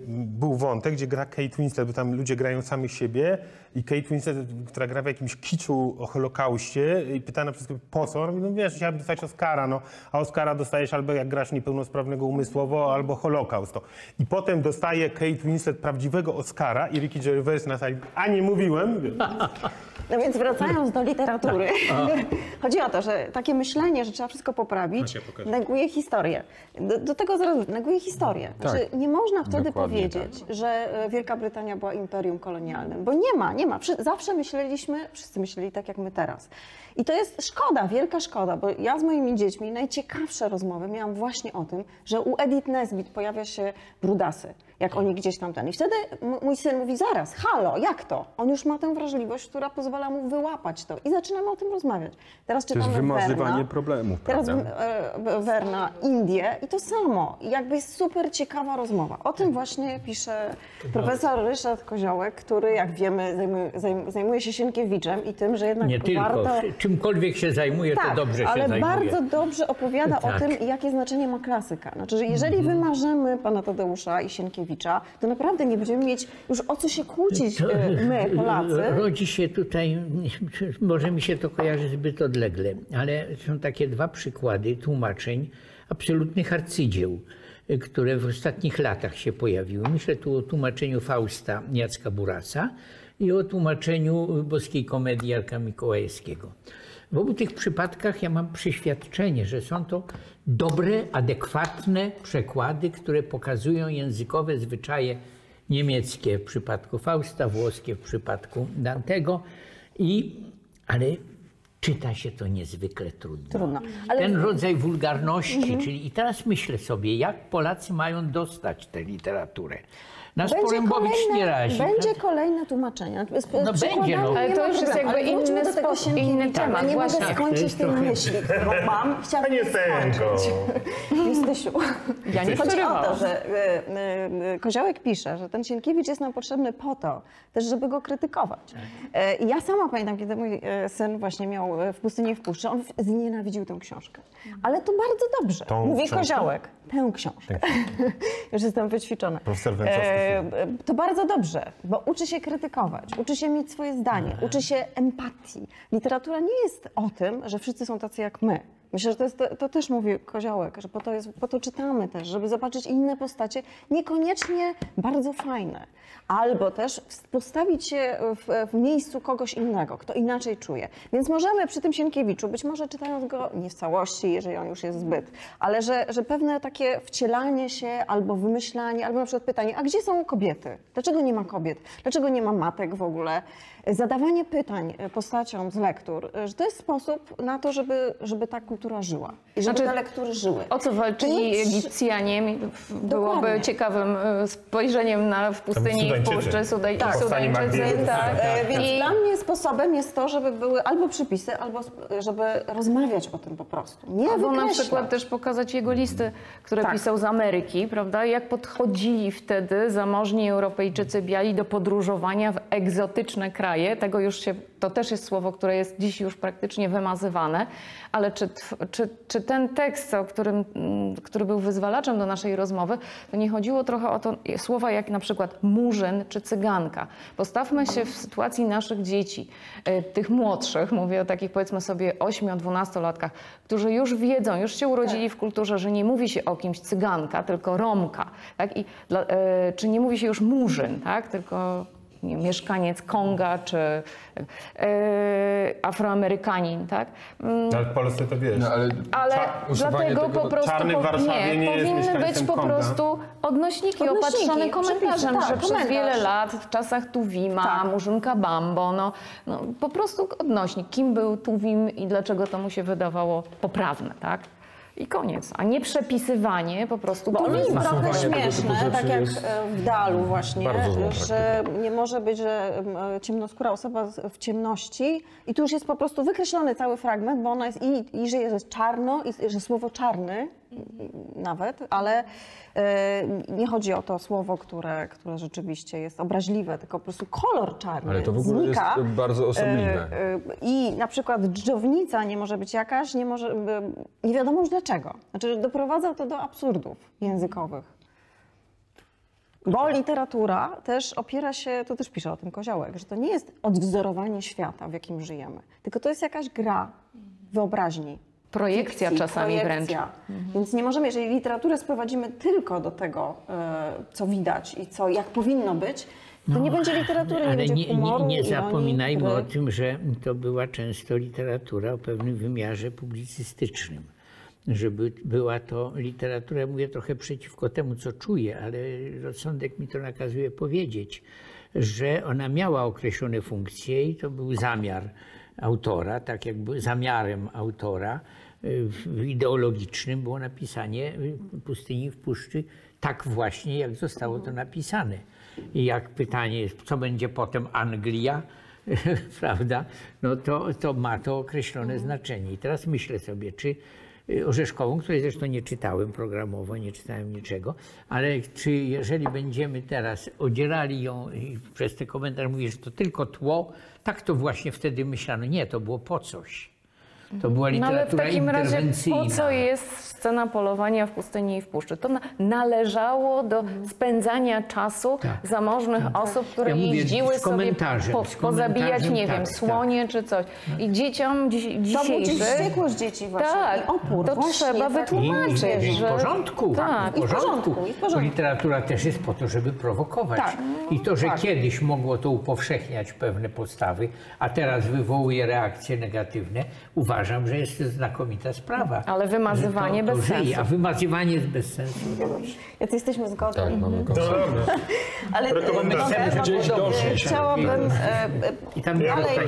był wątek, gdzie gra Kate Winslet, bo tam ludzie grają sami siebie i Kate Winslet, która gra w jakimś kiczu o Holokauście i pytana przez po co? No wiesz, chciałabym dostać Oscara, no, a Oscara dostajesz albo jak grasz niepełnosprawnego umysłowo, albo Holokaust. To. I potem dostaje Kate Winslet prawdziwego Oscara i Ricky Gervais na sali, a nie mówiłem, No więc wracając do literatury, chodzi o to, że takie myślenie, że trzeba wszystko poprawić, ja neguje historię. Do, do tego zaraz neguje historię. Znaczy, nie można wtedy Dokładnie powiedzieć, że e, Wielka Brytania była imperium kolonialnym, bo nie ma, nie ma. Zawsze myśleliśmy, wszyscy myśleli tak jak my teraz. I to jest szkoda, wielka szkoda, bo ja z moimi dziećmi najciekawsze rozmowy miałam właśnie o tym, że u Edith Nesbit pojawia się brudasy, jak oni gdzieś tam ten. I wtedy mój syn mówi, zaraz, halo, jak to? On już ma tę wrażliwość, która pozwala mu wyłapać to. I zaczynamy o tym rozmawiać. Teraz To jest czytamy wymazywanie Werna. problemów, Teraz prawda? e, Werna, Indie i to samo. I jakby jest super ciekawa rozmowa. O tym właśnie pisze profesor Ryszard Koziołek, który jak wiemy zajmuje, zajm- zajmuje się Sienkiewiczem i tym, że jednak Nie tylko. Czymkolwiek się zajmuje, Tak, to dobrze się ale zajmuje. bardzo dobrze opowiada o Tak. tym, jakie znaczenie ma klasyka. Znaczy, że jeżeli Mhm. wymarzymy pana Tadeusza i Sienkiewicza, to naprawdę nie będziemy mieć już o co się kłócić To, e, my, Polacy. Rodzi się tutaj, może mi się to kojarzy zbyt odlegle, ale są takie dwa przykłady tłumaczeń absolutnych arcydzieł, y, które w ostatnich latach się pojawiły. Myślę tu o tłumaczeniu Fausta Jacka Burasa i o tłumaczeniu boskiej komedii Jarka Mikołajewskiego. W obu tych przypadkach ja mam przeświadczenie, że są to dobre, adekwatne przekłady, które pokazują językowe zwyczaje niemieckie w przypadku Fausta, włoskie w przypadku Dantego, i, ale czyta się to niezwykle trudno. Trudno. Ale- Mhm. Ten rodzaj wulgarności, czyli i teraz myślę sobie, jak Polacy mają dostać tę literaturę. Nas Porębowicz nie razi. będzie kolejne tłumaczenie. No będzie, no. nie Ale to już jest jakby inny do tego spo- Sienkiewicza. inny temat, Ja nie właśnie. mogę Tak, skończyć tej trochę- myśli, którą mam. Chciałabym Sęko. skończyć. Justysiu. Ja nie Chodzi o to, przerywałam. że y, y, y, Koziołek pisze, że ten Sienkiewicz jest nam potrzebny po to, też żeby go krytykować. E, I ja sama pamiętam, kiedy mój e, syn właśnie miał e, w pustyni w puszczy, on znienawidził tę książkę. Ale to bardzo dobrze. Tą Mówi książkę? Koziołek. Tę książkę. Już jestem wyćwiczona. Profesor Węcowski. E, to bardzo dobrze, bo uczy się krytykować, uczy się mieć swoje zdanie, uczy się empatii. Literatura nie jest o tym, że wszyscy są tacy jak my. Myślę, że to, jest, to też mówi Koziołek, że po to, jest, po to czytamy też, żeby zobaczyć inne postacie, niekoniecznie bardzo fajne. Albo też postawić się w, w miejscu kogoś innego, kto inaczej czuje. Więc możemy przy tym Sienkiewiczu, być może czytając go nie w całości, jeżeli on już jest zbyt, ale że, że pewne takie wcielanie się albo wymyślanie, albo na przykład pytanie, a gdzie są kobiety? Dlaczego nie ma kobiet? Dlaczego nie ma matek w ogóle? Zadawanie pytań postaciom z lektur, że to jest sposób na to, żeby, żeby ta kultura żyła i żeby Znaczy, te lektury żyły. O co walczyli Egipcjanie? Byłoby Dokładnie. ciekawym e, spojrzeniem na w pustyni i w Sudańczycy. puszczy Sudaj, Tak. Sudańczycy. Magdiego. Tak. E, Więc I- dla mnie sposobem jest to, żeby były albo przepisy, albo żeby rozmawiać o tym po prostu. Nie Albo na wykreślać. przykład też pokazać jego listy, które Tak. pisał z Ameryki, prawda? Jak podchodzili wtedy zamożni Europejczycy biali do podróżowania w egzotyczne kraje. Tego już się, to też jest słowo, które jest dziś już praktycznie wymazywane, ale czy, czy, czy ten tekst, o którym, mm, który był wyzwalaczem do naszej rozmowy, to nie chodziło trochę o to słowa jak na przykład murzyn czy cyganka. Postawmy się w sytuacji naszych dzieci, e, tych młodszych, mówię o takich powiedzmy sobie 8-12-latkach, którzy już wiedzą, już się urodzili w kulturze, że nie mówi się o kimś cyganka, tylko Romka, tak? I dla, e, czy nie mówi się już murzyn, tak? Tylko wiem, mieszkaniec Konga czy e, Afroamerykanin, tak? Mm, No, ale w Polsce to wiesz. No, ale ale dlatego tego po prostu czarny w po- Warszawie nie jest powinny być mieszkańcem po Konga. prostu odnośniki, Odnośniki, opatrzone komentarzem, tak, że przez wiele lat w czasach Tuwima, Tak. Murzynka Bambo, no, no po prostu odnośnik, kim był Tuwim i dlaczego to mu się wydawało poprawne, tak? I koniec. A nie przepisywanie po prostu Bo ono jest trochę śmieszne, tak jak e, w Dalu właśnie, że nie może być, że e, ciemnoskóra osoba w ciemności i tu już jest po prostu wykreślony cały fragment, bo ona jest i, i że jest czarno, i że słowo czarny nawet, ale e, nie chodzi o to słowo, które, które rzeczywiście jest obraźliwe, tylko po prostu kolor czarny Ale to w ogóle jest znika. bardzo osobliwe. E, e, I na przykład dżdżownica nie może być jakaś, nie może, e, nie wiadomo już dlaczego. Znaczy doprowadza to do absurdów językowych. Bo literatura też opiera się, to też pisze o tym Koziołek, że to nie jest odwzorowanie świata, w jakim żyjemy, tylko to jest jakaś gra wyobraźni. Projekcja fikcji, czasami projekcja. Więc nie możemy, jeżeli literaturę sprowadzimy tylko do tego, e, co widać i co, jak powinno być, to nie będzie literatury, nie No, Ale będzie nie, humoru, nie, nie zapominajmy o tym, że to była często literatura o pewnym wymiarze publicystycznym. Żeby była to literatura, ja mówię trochę przeciwko temu, co czuję, ale rozsądek mi to nakazuje powiedzieć, że ona miała określone funkcje i to był zamiar autora, tak jakby zamiarem autora ideologicznym było napisanie y, Pustyni w Puszczy tak właśnie, jak zostało to napisane. I jak pytanie jest, co będzie potem Anglia, prawda, no to, to ma to określone znaczenie. I teraz myślę sobie, czy y, Orzeszkową, której zresztą nie czytałem programowo, nie czytałem niczego, ale czy jeżeli będziemy teraz odzierali ją i przez te komentarze mówię, że to tylko tło, tak to właśnie wtedy myślano. Nie, to było po coś. To była No ale w literatura takim razie po co jest scena polowania w pustyni i w puszczy? To na, należało do spędzania czasu Tak. zamożnych osób, które Ja mówię jeździły z sobie po, pozabijać, nie tak, wiem, tak. słonie czy coś. I dzieciom dziś, To budzi dzisiejszych... wściekłość dzieci właśnie Tak, i opór. to właśnie, trzeba tak. I, wytłumaczyć, i, i w że- porządku, Tak. i w porządku. I w porządku. Bo literatura też jest po to, żeby prowokować. Tak. I to, że Tak. kiedyś mogło to upowszechniać pewne postawy, a teraz wywołuje reakcje negatywne, uważam, że jest to znakomita sprawa. Ale wymazywanie to, to bez żyje, sensu. A wymazywanie jest bez sensu. Jacy jesteśmy zgodni. Tak, mamy No dobra. Ale Rekomendacje. e, Gdzieś e, doszliśmy. Chciałabym e, e, I tam dalej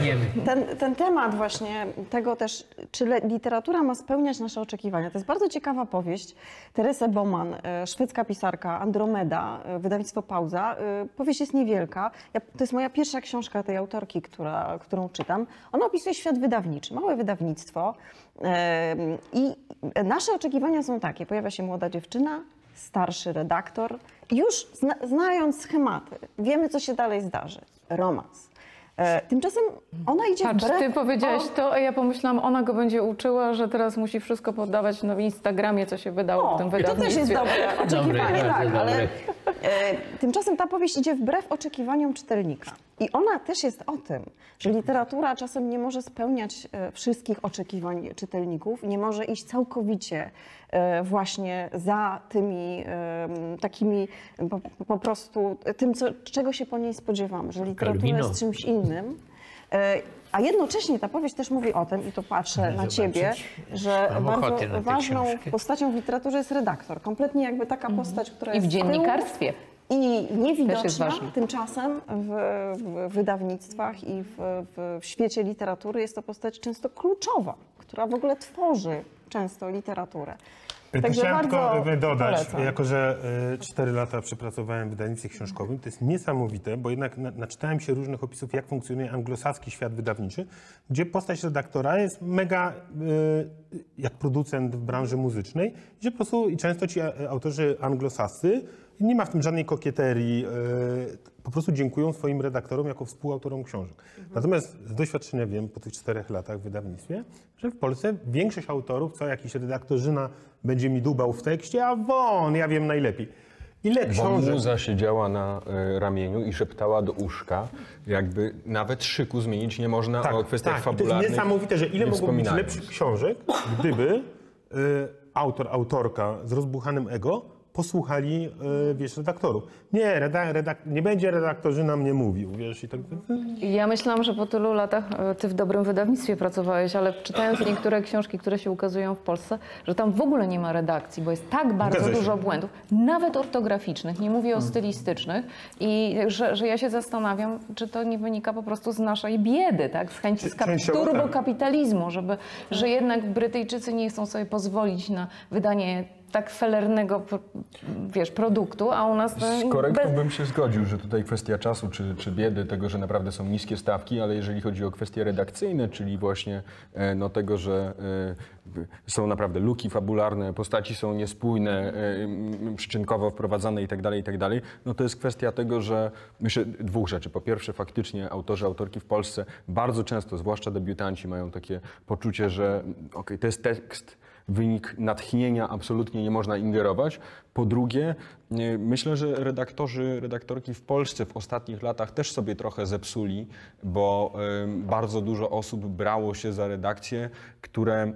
ten, ten temat właśnie tego też, czy literatura ma spełniać nasze oczekiwania. To jest bardzo ciekawa powieść. Teresa Bowman, e, szwedzka pisarka, Andromeda, e, wydawnictwo Pauza. E, Powieść jest niewielka. Ja, to jest moja pierwsza książka tej autorki, która, którą czytam. Ona opisuje świat wydawniczy, małe wydawnictwo. I nasze oczekiwania są takie. Pojawia się młoda dziewczyna, starszy redaktor. Już zna, znając schematy, wiemy, co się dalej zdarzy. Romans. E, tymczasem ona idzie Patrz, wbrew... ty powiedziałaś o, to, a ja pomyślałam, ona go będzie uczyła, że teraz musi wszystko poddawać na Instagramie, co się wydało w tym O, to też wydawnictwie. jest dobre oczekiwanie, tak, ale e, tymczasem ta powieść idzie wbrew oczekiwaniom czytelnika. I ona też jest o tym, że literatura czasem nie może spełniać e, wszystkich oczekiwań czytelników, nie może iść całkowicie właśnie za tymi e, takimi po, po prostu tym, co, czego się po niej spodziewamy, że literatura Kalwino. jest czymś innym. E, A jednocześnie ta powieść też mówi o tym, i tu patrzę na zobaczyć. ciebie, że Mam bardzo na ważną postacią w literaturze jest redaktor. Kompletnie jakby taka postać, która I w jest z tyłu dziennikarstwie. I niewidoczna, tymczasem w, w wydawnictwach i w, w, w świecie literatury jest to postać często kluczowa, która w ogóle tworzy często literaturę. Także Chciałem tylko e, dodać, polecam. jako że 4 lata przepracowałem w wydawnictwie książkowym, to jest niesamowite, bo jednak na, naczytałem się różnych opisów, jak funkcjonuje anglosaski świat wydawniczy, gdzie postać redaktora jest mega e, jak producent w branży muzycznej, gdzie po prostu i często ci e, autorzy anglosascy nie ma w tym żadnej kokieterii, e, po prostu dziękują swoim redaktorom jako współautorom książek. Natomiast z doświadczenia wiem po tych czterech latach w wydawnictwie, że w Polsce większość autorów, co jakiś redaktorzyna będzie mi dubał w tekście, a won, ja wiem najlepiej. Ile Bo książek... muza siedziała na e, ramieniu i szeptała do uszka, jakby nawet szyku zmienić nie można o kwestiach tak. I to jest fabularnych. niesamowite, że ile mogło być lepszych książek, gdyby y, autor, autorka z rozbuchanym ego posłuchali, e, wiesz, redaktorów. Nie, redak, redak, nie będzie redaktorzy nam nie mówił, wiesz, i tak. Ja myślałam, że po tylu latach e, ty w dobrym wydawnictwie pracowałeś, ale czytając niektóre książki, które się ukazują w Polsce, że tam w ogóle nie ma redakcji, bo jest tak bardzo dużo błędów, nawet ortograficznych, nie mówię o stylistycznych, i że, że ja się zastanawiam, czy to nie wynika po prostu z naszej biedy, tak? z chęci częściowo tak. turbokapitalizmu, żeby, że jednak Brytyjczycy nie chcą sobie pozwolić na wydanie tak felernego wiesz, produktu, a u nas Z korektą bez- bym się zgodził, że tutaj kwestia czasu czy, czy biedy, tego, że naprawdę są niskie stawki, ale jeżeli chodzi o kwestie redakcyjne, czyli właśnie e, no, tego, że e, są naprawdę luki fabularne, postaci są niespójne, e, przyczynkowo wprowadzane i tak dalej, i tak dalej, no to jest kwestia tego, że myślę dwóch rzeczy. Po pierwsze, faktycznie autorzy, autorki w Polsce bardzo często, zwłaszcza debiutanci, mają takie poczucie, że okej, to jest tekst, wynik natchnienia absolutnie nie można ingerować. Po drugie, nie, myślę, że redaktorzy, redaktorki w Polsce w ostatnich latach też sobie trochę zepsuli, bo bardzo dużo osób brało się za redakcje, które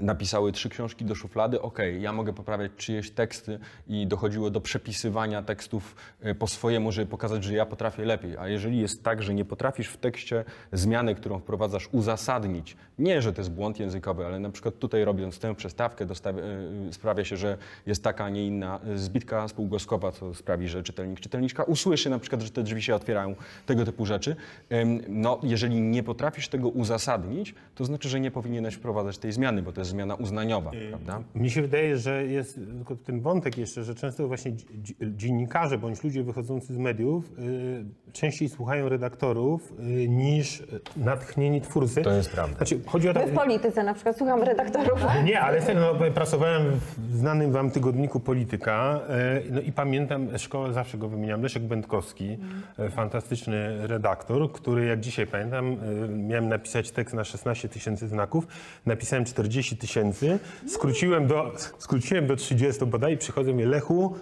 napisały trzy książki do szuflady, okej, ja mogę poprawiać czyjeś teksty i dochodziło do przepisywania tekstów e, po swojemu, żeby pokazać, że ja potrafię lepiej. A jeżeli jest tak, że nie potrafisz w tekście zmiany, którą wprowadzasz, uzasadnić, nie, że to jest błąd językowy, ale na przykład tutaj robiąc tę przestawkę dostawi- e, sprawia się, że jest taka, a nie inna e, zbitka spółgłoskowa, co sprawi, że czytelnik, czytelniczka usłyszy na przykład, że te drzwi się otwierają, tego typu rzeczy. No, jeżeli nie potrafisz tego uzasadnić, to znaczy, że nie powinieneś wprowadzać tej zmiany, bo to jest zmiana uznaniowa, prawda? Mi się wydaje, że jest tylko ten wątek jeszcze, że często właśnie dzi- dzi- dziennikarze bądź ludzie wychodzący z mediów y, częściej słuchają redaktorów y, niż y, natchnieni twórcy. To jest prawda. Znaczy, chodzi o My tak, w polityce na przykład słucham redaktorów. Nie, ale serio, no, pracowałem w znanym wam tygodniku Polityka no i pamiętam szkołę, zawsze go wymieniam, Leszek Będkowski, e, fantastyczny redaktor, który jak dzisiaj pamiętam, miałem napisać tekst na 16 tysięcy znaków, napisałem 40 tysięcy, skróciłem do, skróciłem do 30 bodaj i przychodzą mnie, Lechu,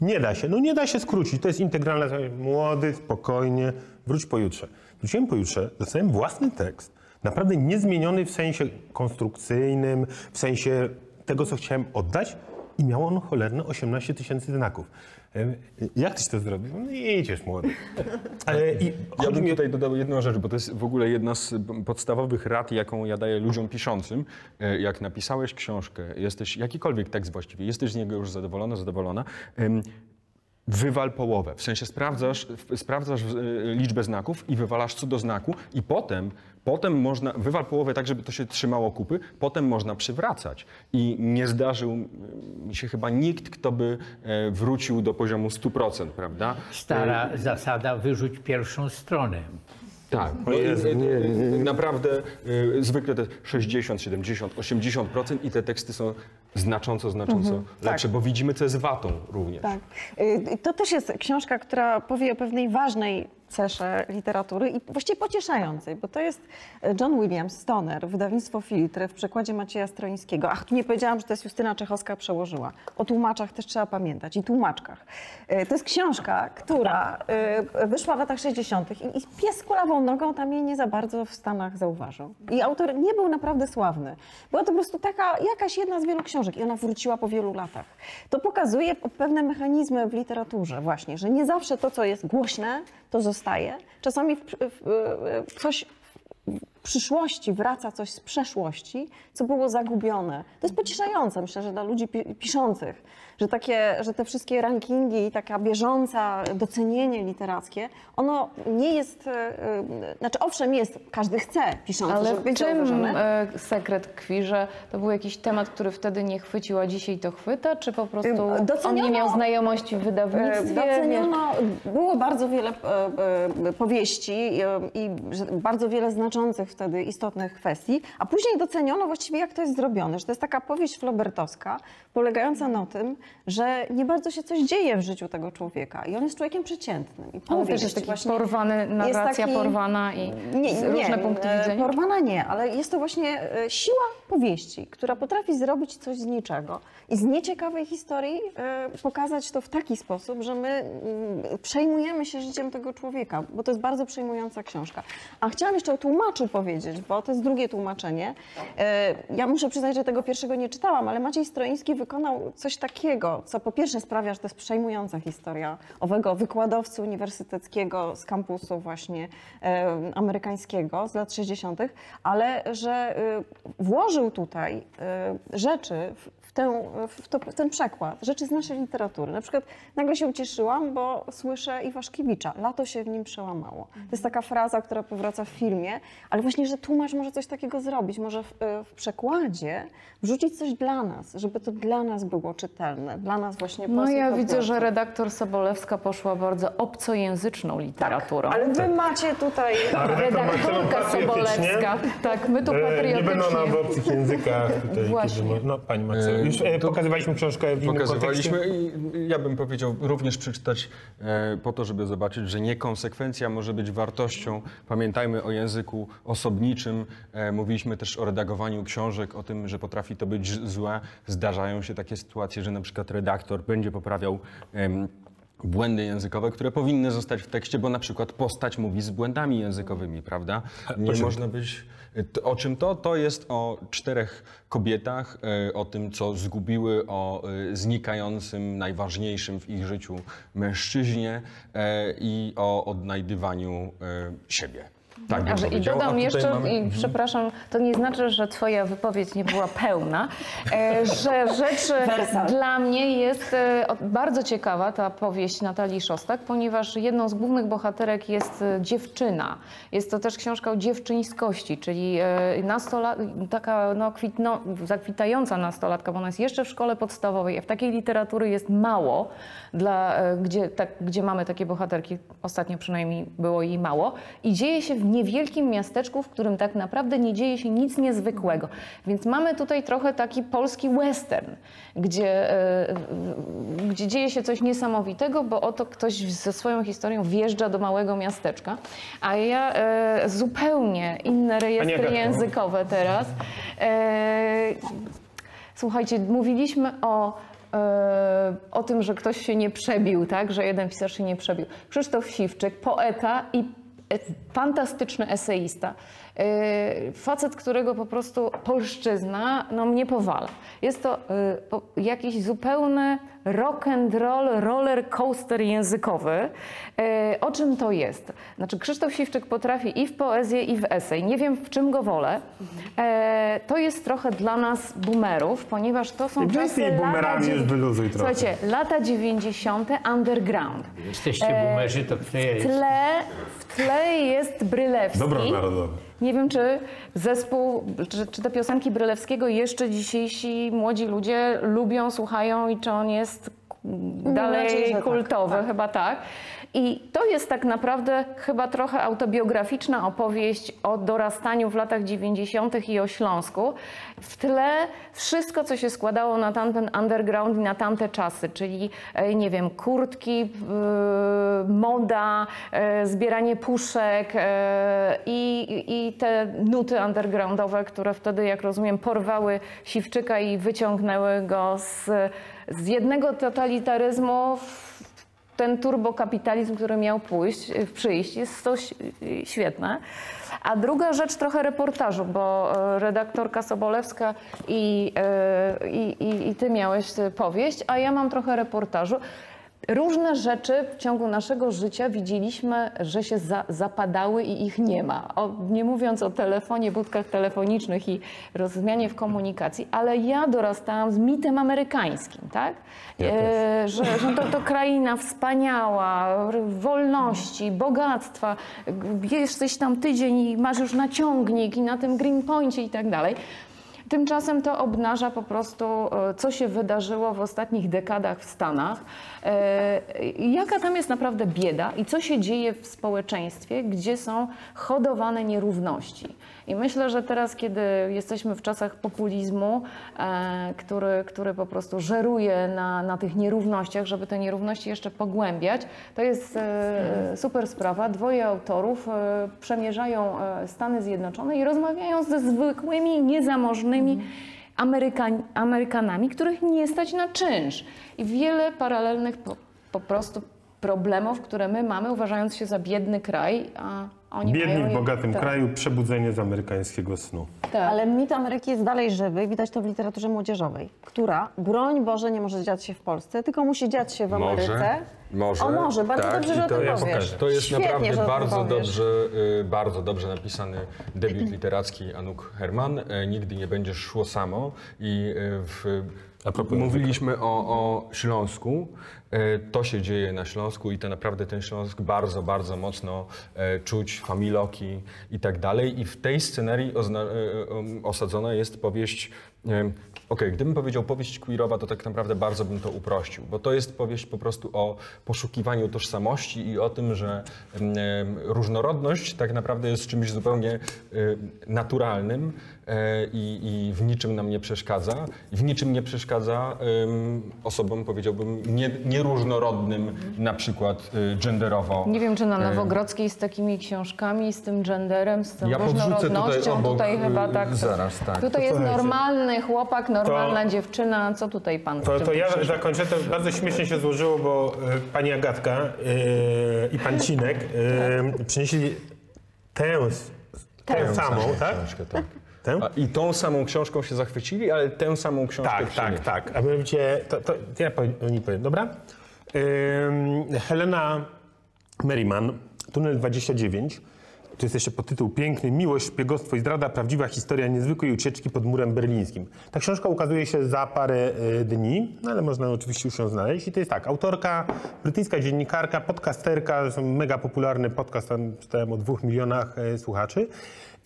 nie da się, no nie da się skrócić, to jest integralne, młody, spokojnie, wróć pojutrze. Wróciłem pojutrze, dostałem własny tekst, naprawdę niezmieniony w sensie konstrukcyjnym, w sensie tego, co chciałem oddać i miał on cholerne 18 tysięcy znaków. Jak tyś to zrobił? No idziesz młody. I Ja bym tutaj dodał jedną rzecz, bo to jest w ogóle jedna z podstawowych rad, jaką ja daję ludziom piszącym. E, Jak napisałeś książkę, jesteś jakikolwiek tekst właściwie, jesteś z niego już zadowolona, zadowolona, wywal połowę. W sensie sprawdzasz, sprawdzasz e, liczbę znaków i wywalasz co do znaku i potem, potem można, wywal połowę tak, żeby to się trzymało kupy, potem można przywracać. I nie zdarzył mi się chyba nikt, kto by e, wrócił do poziomu 100%, prawda? Stara zasada wyrzuć pierwszą stronę. Tak, no, i- nie, nie, naprawdę y, zwykle te 60, 70, 80% i te teksty są znacząco, znacząco lepsze, bo widzimy, co jest watą również. Tak. Y, To też jest książka, która powie o pewnej ważnej cesze literatury i właściwie pocieszającej, bo to jest John Williams, Stoner, wydawnictwo Filtr w przekładzie Macieja Stroińskiego. Ach, nie powiedziałam, że to jest Justyna Czechowska przełożyła. O tłumaczach też trzeba pamiętać i tłumaczkach. Y, To jest książka, która y, wyszła w latach 60. i pies kulawą nogą tam jej nie za bardzo w Stanach zauważył. I autor nie był naprawdę sławny. Była to po prostu taka jakaś jedna z wielu książek i ona wróciła po wielu latach. To pokazuje pewne mechanizmy w literaturze właśnie, że nie zawsze to, co jest głośne, to zostaje. Czasami w, w, w coś w przyszłości wraca coś z przeszłości, co było zagubione. To jest pocieszające, myślę, że dla ludzi pi- piszących, że, takie, że te wszystkie rankingi i taka bieżąca docenienie literackie, ono nie jest, e, e, znaczy owszem jest, każdy chce piszący, Ale żeby w być czym e, sekret tkwi, że to był jakiś temat, który wtedy nie chwycił, a dzisiaj to chwyta, czy po prostu Ym, on doceniono- nie miał znajomości w wydawnictwie? Doceniono, było bardzo wiele powieści i bardzo wiele znaczących wtedy istotnych kwestii, a później doceniono właściwie jak to jest zrobione, że to jest taka powieść flobertowska, polegająca na tym, że nie bardzo się coś dzieje w życiu tego człowieka i on jest człowiekiem przeciętnym. I Ale też jest taki właśnie porwany, narracja taki- porwana i nie, nie, różne punkty e, widzenia. Porwana nie, ale jest to właśnie e, siła powieści, która potrafi zrobić coś z niczego i z nieciekawej historii e, pokazać to w taki sposób, że my mm, przejmujemy się życiem tego człowieka, bo to jest bardzo przejmująca książka. A chciałam jeszcze o tłumaczu powiedzieć, bo to jest drugie tłumaczenie. Ja muszę przyznać, że tego pierwszego nie czytałam, ale Maciej Stroiński wykonał coś takiego, co po pierwsze sprawia, że to jest przejmująca historia owego wykładowcy uniwersyteckiego z kampusu właśnie e, amerykańskiego z lat 60., ale że e, włożył tutaj e, rzeczy tę, w, to, w ten przekład, rzeczy z naszej literatury. Na przykład nagle się ucieszyłam, bo słyszę Iwaszkiewicza, lato się w nim przełamało. To jest taka fraza, która powraca w filmie, ale właśnie, że tłumacz może coś takiego zrobić, może w, e, w przekładzie wrzucić coś dla nas, żeby to dla nas było czytelne, dla nas właśnie No ja widzę, że redaktor Sobolewska poszła bardzo obcojęzyczną literaturą. Ale wy macie tutaj... Redaktorka patriotycznie. Sobolewska. Tak, my tu E, Nie będą patriotycznie. nam w obcych językach. Tutaj, Właśnie. kiedy No, pani Marcelo, E, już e, to- pokazywaliśmy książkę w innym kontekście. Pokazywaliśmy i ja bym powiedział również przeczytać e, po to, żeby zobaczyć, że niekonsekwencja może być wartością. Pamiętajmy o języku osobniczym. E, mówiliśmy też o redagowaniu książek, o tym, że potrafi to być złe. Zdarzają się takie sytuacje, że na przykład redaktor będzie poprawiał błędy językowe, które powinny zostać w tekście, bo na przykład postać mówi z błędami językowymi, prawda? Nie czym można być... O czym to? To jest o czterech kobietach, e, o tym, co zgubiły, o e, znikającym, najważniejszym w ich życiu mężczyźnie e, i o odnajdywaniu siebie. Tak A I. A dodam tutaj jeszcze, mamy- i przepraszam, to nie znaczy, że twoja wypowiedź nie była pełna, e, że rzecz dla mnie jest e, bardzo ciekawa ta powieść Natalii Szostak, ponieważ jedną z głównych bohaterek jest e, dziewczyna. Jest to też książka o dziewczyńskości, czyli taka no, kwitno, zakwitająca nastolatka, bo ona jest jeszcze w szkole podstawowej, a w takiej literatury jest mało, dla, gdzie, tak, gdzie mamy takie bohaterki, ostatnio przynajmniej było jej mało, i dzieje się w niewielkim miasteczku, w którym tak naprawdę nie dzieje się nic niezwykłego. Więc mamy tutaj trochę taki polski western, gdzie, e, gdzie dzieje się coś niesamowitego, bo oto ktoś ze swoją historią wjeżdża do małego miasteczka, a ja e, zupełnie inne rejestry Agatko. językowe teraz. E, Słuchajcie, mówiliśmy o, o tym, że ktoś się nie przebił, tak? że jeden pisarz się nie przebił. Krzysztof Siwczyk, poeta i fantastyczny eseista. E, Facet, którego po prostu polszczyzna no, mnie powala. Jest to e, jakiś zupełny rock and roll, roller coaster językowy. E, O czym to jest? Znaczy Krzysztof Siwczyk potrafi i w poezję, i w esej. Nie wiem, w czym go wolę. E, To jest trochę dla nas boomerów, ponieważ to są I czasy lata boomerami już wyluzuj trochę. Słuchajcie, lata 90. underground. Jesteście E, boomerzy, to ja W tle, w tle jest Brylewski. Dobro narodowe. Nie wiem, czy zespół, czy, czy te piosenki Brylewskiego jeszcze dzisiejsi młodzi ludzie lubią, słuchają i czy on jest dalej tak, kultowy, tak. chyba tak. I to jest tak naprawdę chyba trochę autobiograficzna opowieść o dorastaniu w latach 90. i o Śląsku. W tle wszystko, co się składało na tamten underground i na tamte czasy, czyli e, nie wiem, kurtki, yy, moda, e, zbieranie puszek e, i, i te nuty undergroundowe, które wtedy, jak rozumiem, porwały Siwczyka i wyciągnęły go z, z jednego totalitaryzmu w ten turbokapitalizm, który miał pójść, y, przyjść, jest to y, świetne. A druga rzecz trochę reportażu, bo e, redaktorka Sobolewska i, e, i, i, i ty miałeś e, powieść, a ja mam trochę reportażu. Różne rzeczy w ciągu naszego życia widzieliśmy, że się za, zapadały i ich nie ma. O, nie mówiąc o telefonie, budkach telefonicznych i rozmianie w komunikacji, ale ja dorastałam z mitem amerykańskim, tak? Ja E, że, że to, to kraina wspaniała, wolności, bogactwa. Jesteś tam tydzień i masz już naciągnik i na tym Greenpointie i tak dalej. Tymczasem to obnaża po prostu, e, co się wydarzyło w ostatnich dekadach w Stanach, e, jaka tam jest naprawdę bieda i co się dzieje w społeczeństwie, gdzie są hodowane nierówności. I myślę, że teraz, kiedy jesteśmy w czasach populizmu, e, który, który po prostu żeruje na, na tych nierównościach, żeby te nierówności jeszcze pogłębiać, to jest e, super sprawa. Dwoje autorów e, przemierzają Stany Zjednoczone i rozmawiają ze zwykłymi, niezamożnymi Amerykan- Amerykanami, których nie stać na czynsz. I wiele paralelnych po, po prostu problemów, które my mamy, uważając się za biedny kraj, a Oni Biedni mają w bogatym tak. kraju, przebudzenie z amerykańskiego snu. Tak. Ale mit Ameryki jest dalej żywy i widać to w literaturze młodzieżowej, która, broń Boże, nie może dziać się w Polsce, tylko musi dziać się w Ameryce. może, O może, bardzo tak, dobrze, i że o to tym jest- powiesz. To jest Świetnie, naprawdę że o tym bardzo powiesz. dobrze, y, bardzo dobrze napisany debiut literacki Anuk Herman. E, Nigdy nie będziesz szło samo. I e, w, A propos mówiliśmy o, o Śląsku. E, To się dzieje na Śląsku i to naprawdę ten Śląsk bardzo, bardzo mocno e, czuć, familoki i tak dalej. I w tej scenerii e, osadzona jest powieść. Okej, gdybym powiedział powieść queerowa, to tak naprawdę bardzo bym to uprościł, bo to jest powieść po prostu o poszukiwaniu tożsamości i o tym, że różnorodność tak naprawdę jest czymś zupełnie naturalnym e, i, i w niczym nam nie przeszkadza. I w niczym nie przeszkadza osobom, powiedziałbym, nie, nieróżnorodnym, na przykład e, genderowo. Nie wiem, czy na Nowogrodzkiej z takimi książkami, z tym genderem, z tą Ja podrzucę tutaj różnorodnością. obok, tutaj y, chyba tak. zaraz, tak. Tutaj jest Słuchajcie. Normalny chłopak, normalna dziewczyna. Co tutaj pan To, to ja zakończę. To bardzo śmiesznie się złożyło, bo e, pani Agatka e, i pan Cinek e, przynieśli tę, s- tę samą, tak? Książkę, tak. Tę? A, I tą samą książką się zachwycili, ale tę samą książkę Tak, tak, tak. A mianowicie, to, to ja powiem, nie powiem, dobra? Ym, Helena Merriman, Tunel 29. Tu jest jeszcze podtytuł Piękny, Miłość, Szpiegostwo i Zdrada, prawdziwa historia niezwykłej ucieczki pod murem berlińskim. Ta książka ukazuje się za parę y, dni, no ale można oczywiście już ją znaleźć. I to jest tak, autorka, brytyjska dziennikarka, podcasterka, mega popularny podcast, tam czytałem o dwóch milionach y, słuchaczy.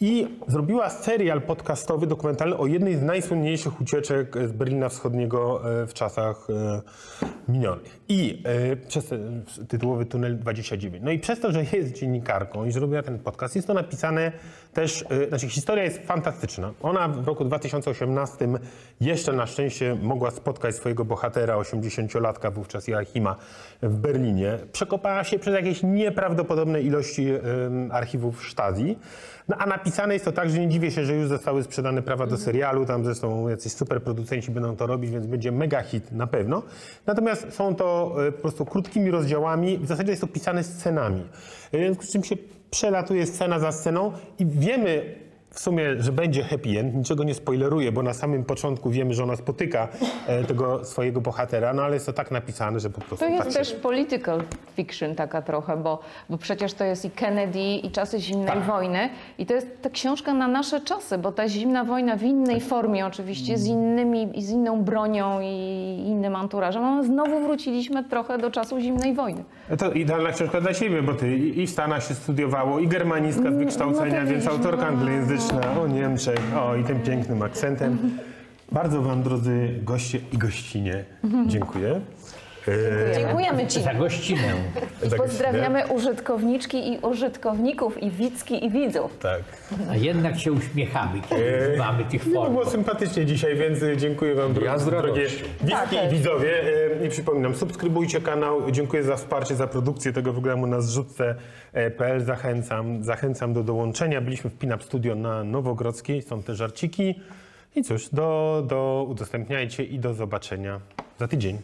I zrobiła serial podcastowy, dokumentalny o jednej z najsłynniejszych ucieczek z Berlina Wschodniego e, w czasach minionych. I przez tytułowy Tunel 29. No i przez to, że jest dziennikarką i zrobiła ten podcast, jest to napisane też, e, znaczy historia jest fantastyczna. Ona w roku 2018 jeszcze na szczęście mogła spotkać swojego bohatera, 80-latka wówczas Joachima w Berlinie. Przekopała się przez jakieś nieprawdopodobne ilości archiwów Stasi. No, a napisane jest to tak, że nie dziwię się, że już zostały sprzedane prawa do serialu, tam zresztą jacyś super producenci będą to robić, więc będzie mega hit na pewno. Natomiast są to e, po prostu krótkimi rozdziałami, w zasadzie jest to pisane scenami. E, W czym się przelatuje scena za sceną i wiemy w sumie, że będzie happy end, niczego nie spoileruję, bo na samym początku wiemy, że ona spotyka e, tego swojego bohatera, no ale jest to tak napisane, że po prostu To jest tak się- też political fiction taka trochę, bo, bo przecież to jest i Kennedy, i czasy zimnej Tak. wojny. I to jest ta książka na nasze czasy, bo ta zimna wojna w innej formie oczywiście, z, innymi, z inną bronią i innym anturażem. A znowu wróciliśmy trochę do czasu zimnej wojny. To idealna książka dla ciebie, bo ty i w Stanach się studiowało, i germanistka z wykształcenia, no więc autorka no. O Niemczech, o i tym pięknym akcentem. Bardzo wam, drodzy goście i gościnie, dziękuję. E, Dziękujemy Ci. Za gościnę. I Tak, pozdrawiamy użytkowniczki i użytkowników, i widzki, i widzów. Tak. A jednak się uśmiechamy, kiedy mamy tych No, form. było sympatycznie dzisiaj, więc y, dziękuję wam, dro- Ja drogie widzki i widzowie. Y, I przypominam, subskrybujcie kanał. Dziękuję za wsparcie, za produkcję tego programu na zrzutce.pl. Zachęcam, zachęcam do dołączenia. Byliśmy w Pinap Studio na Nowogrodzkiej, są te żarciki. I cóż, do, do udostępniajcie i do zobaczenia za tydzień.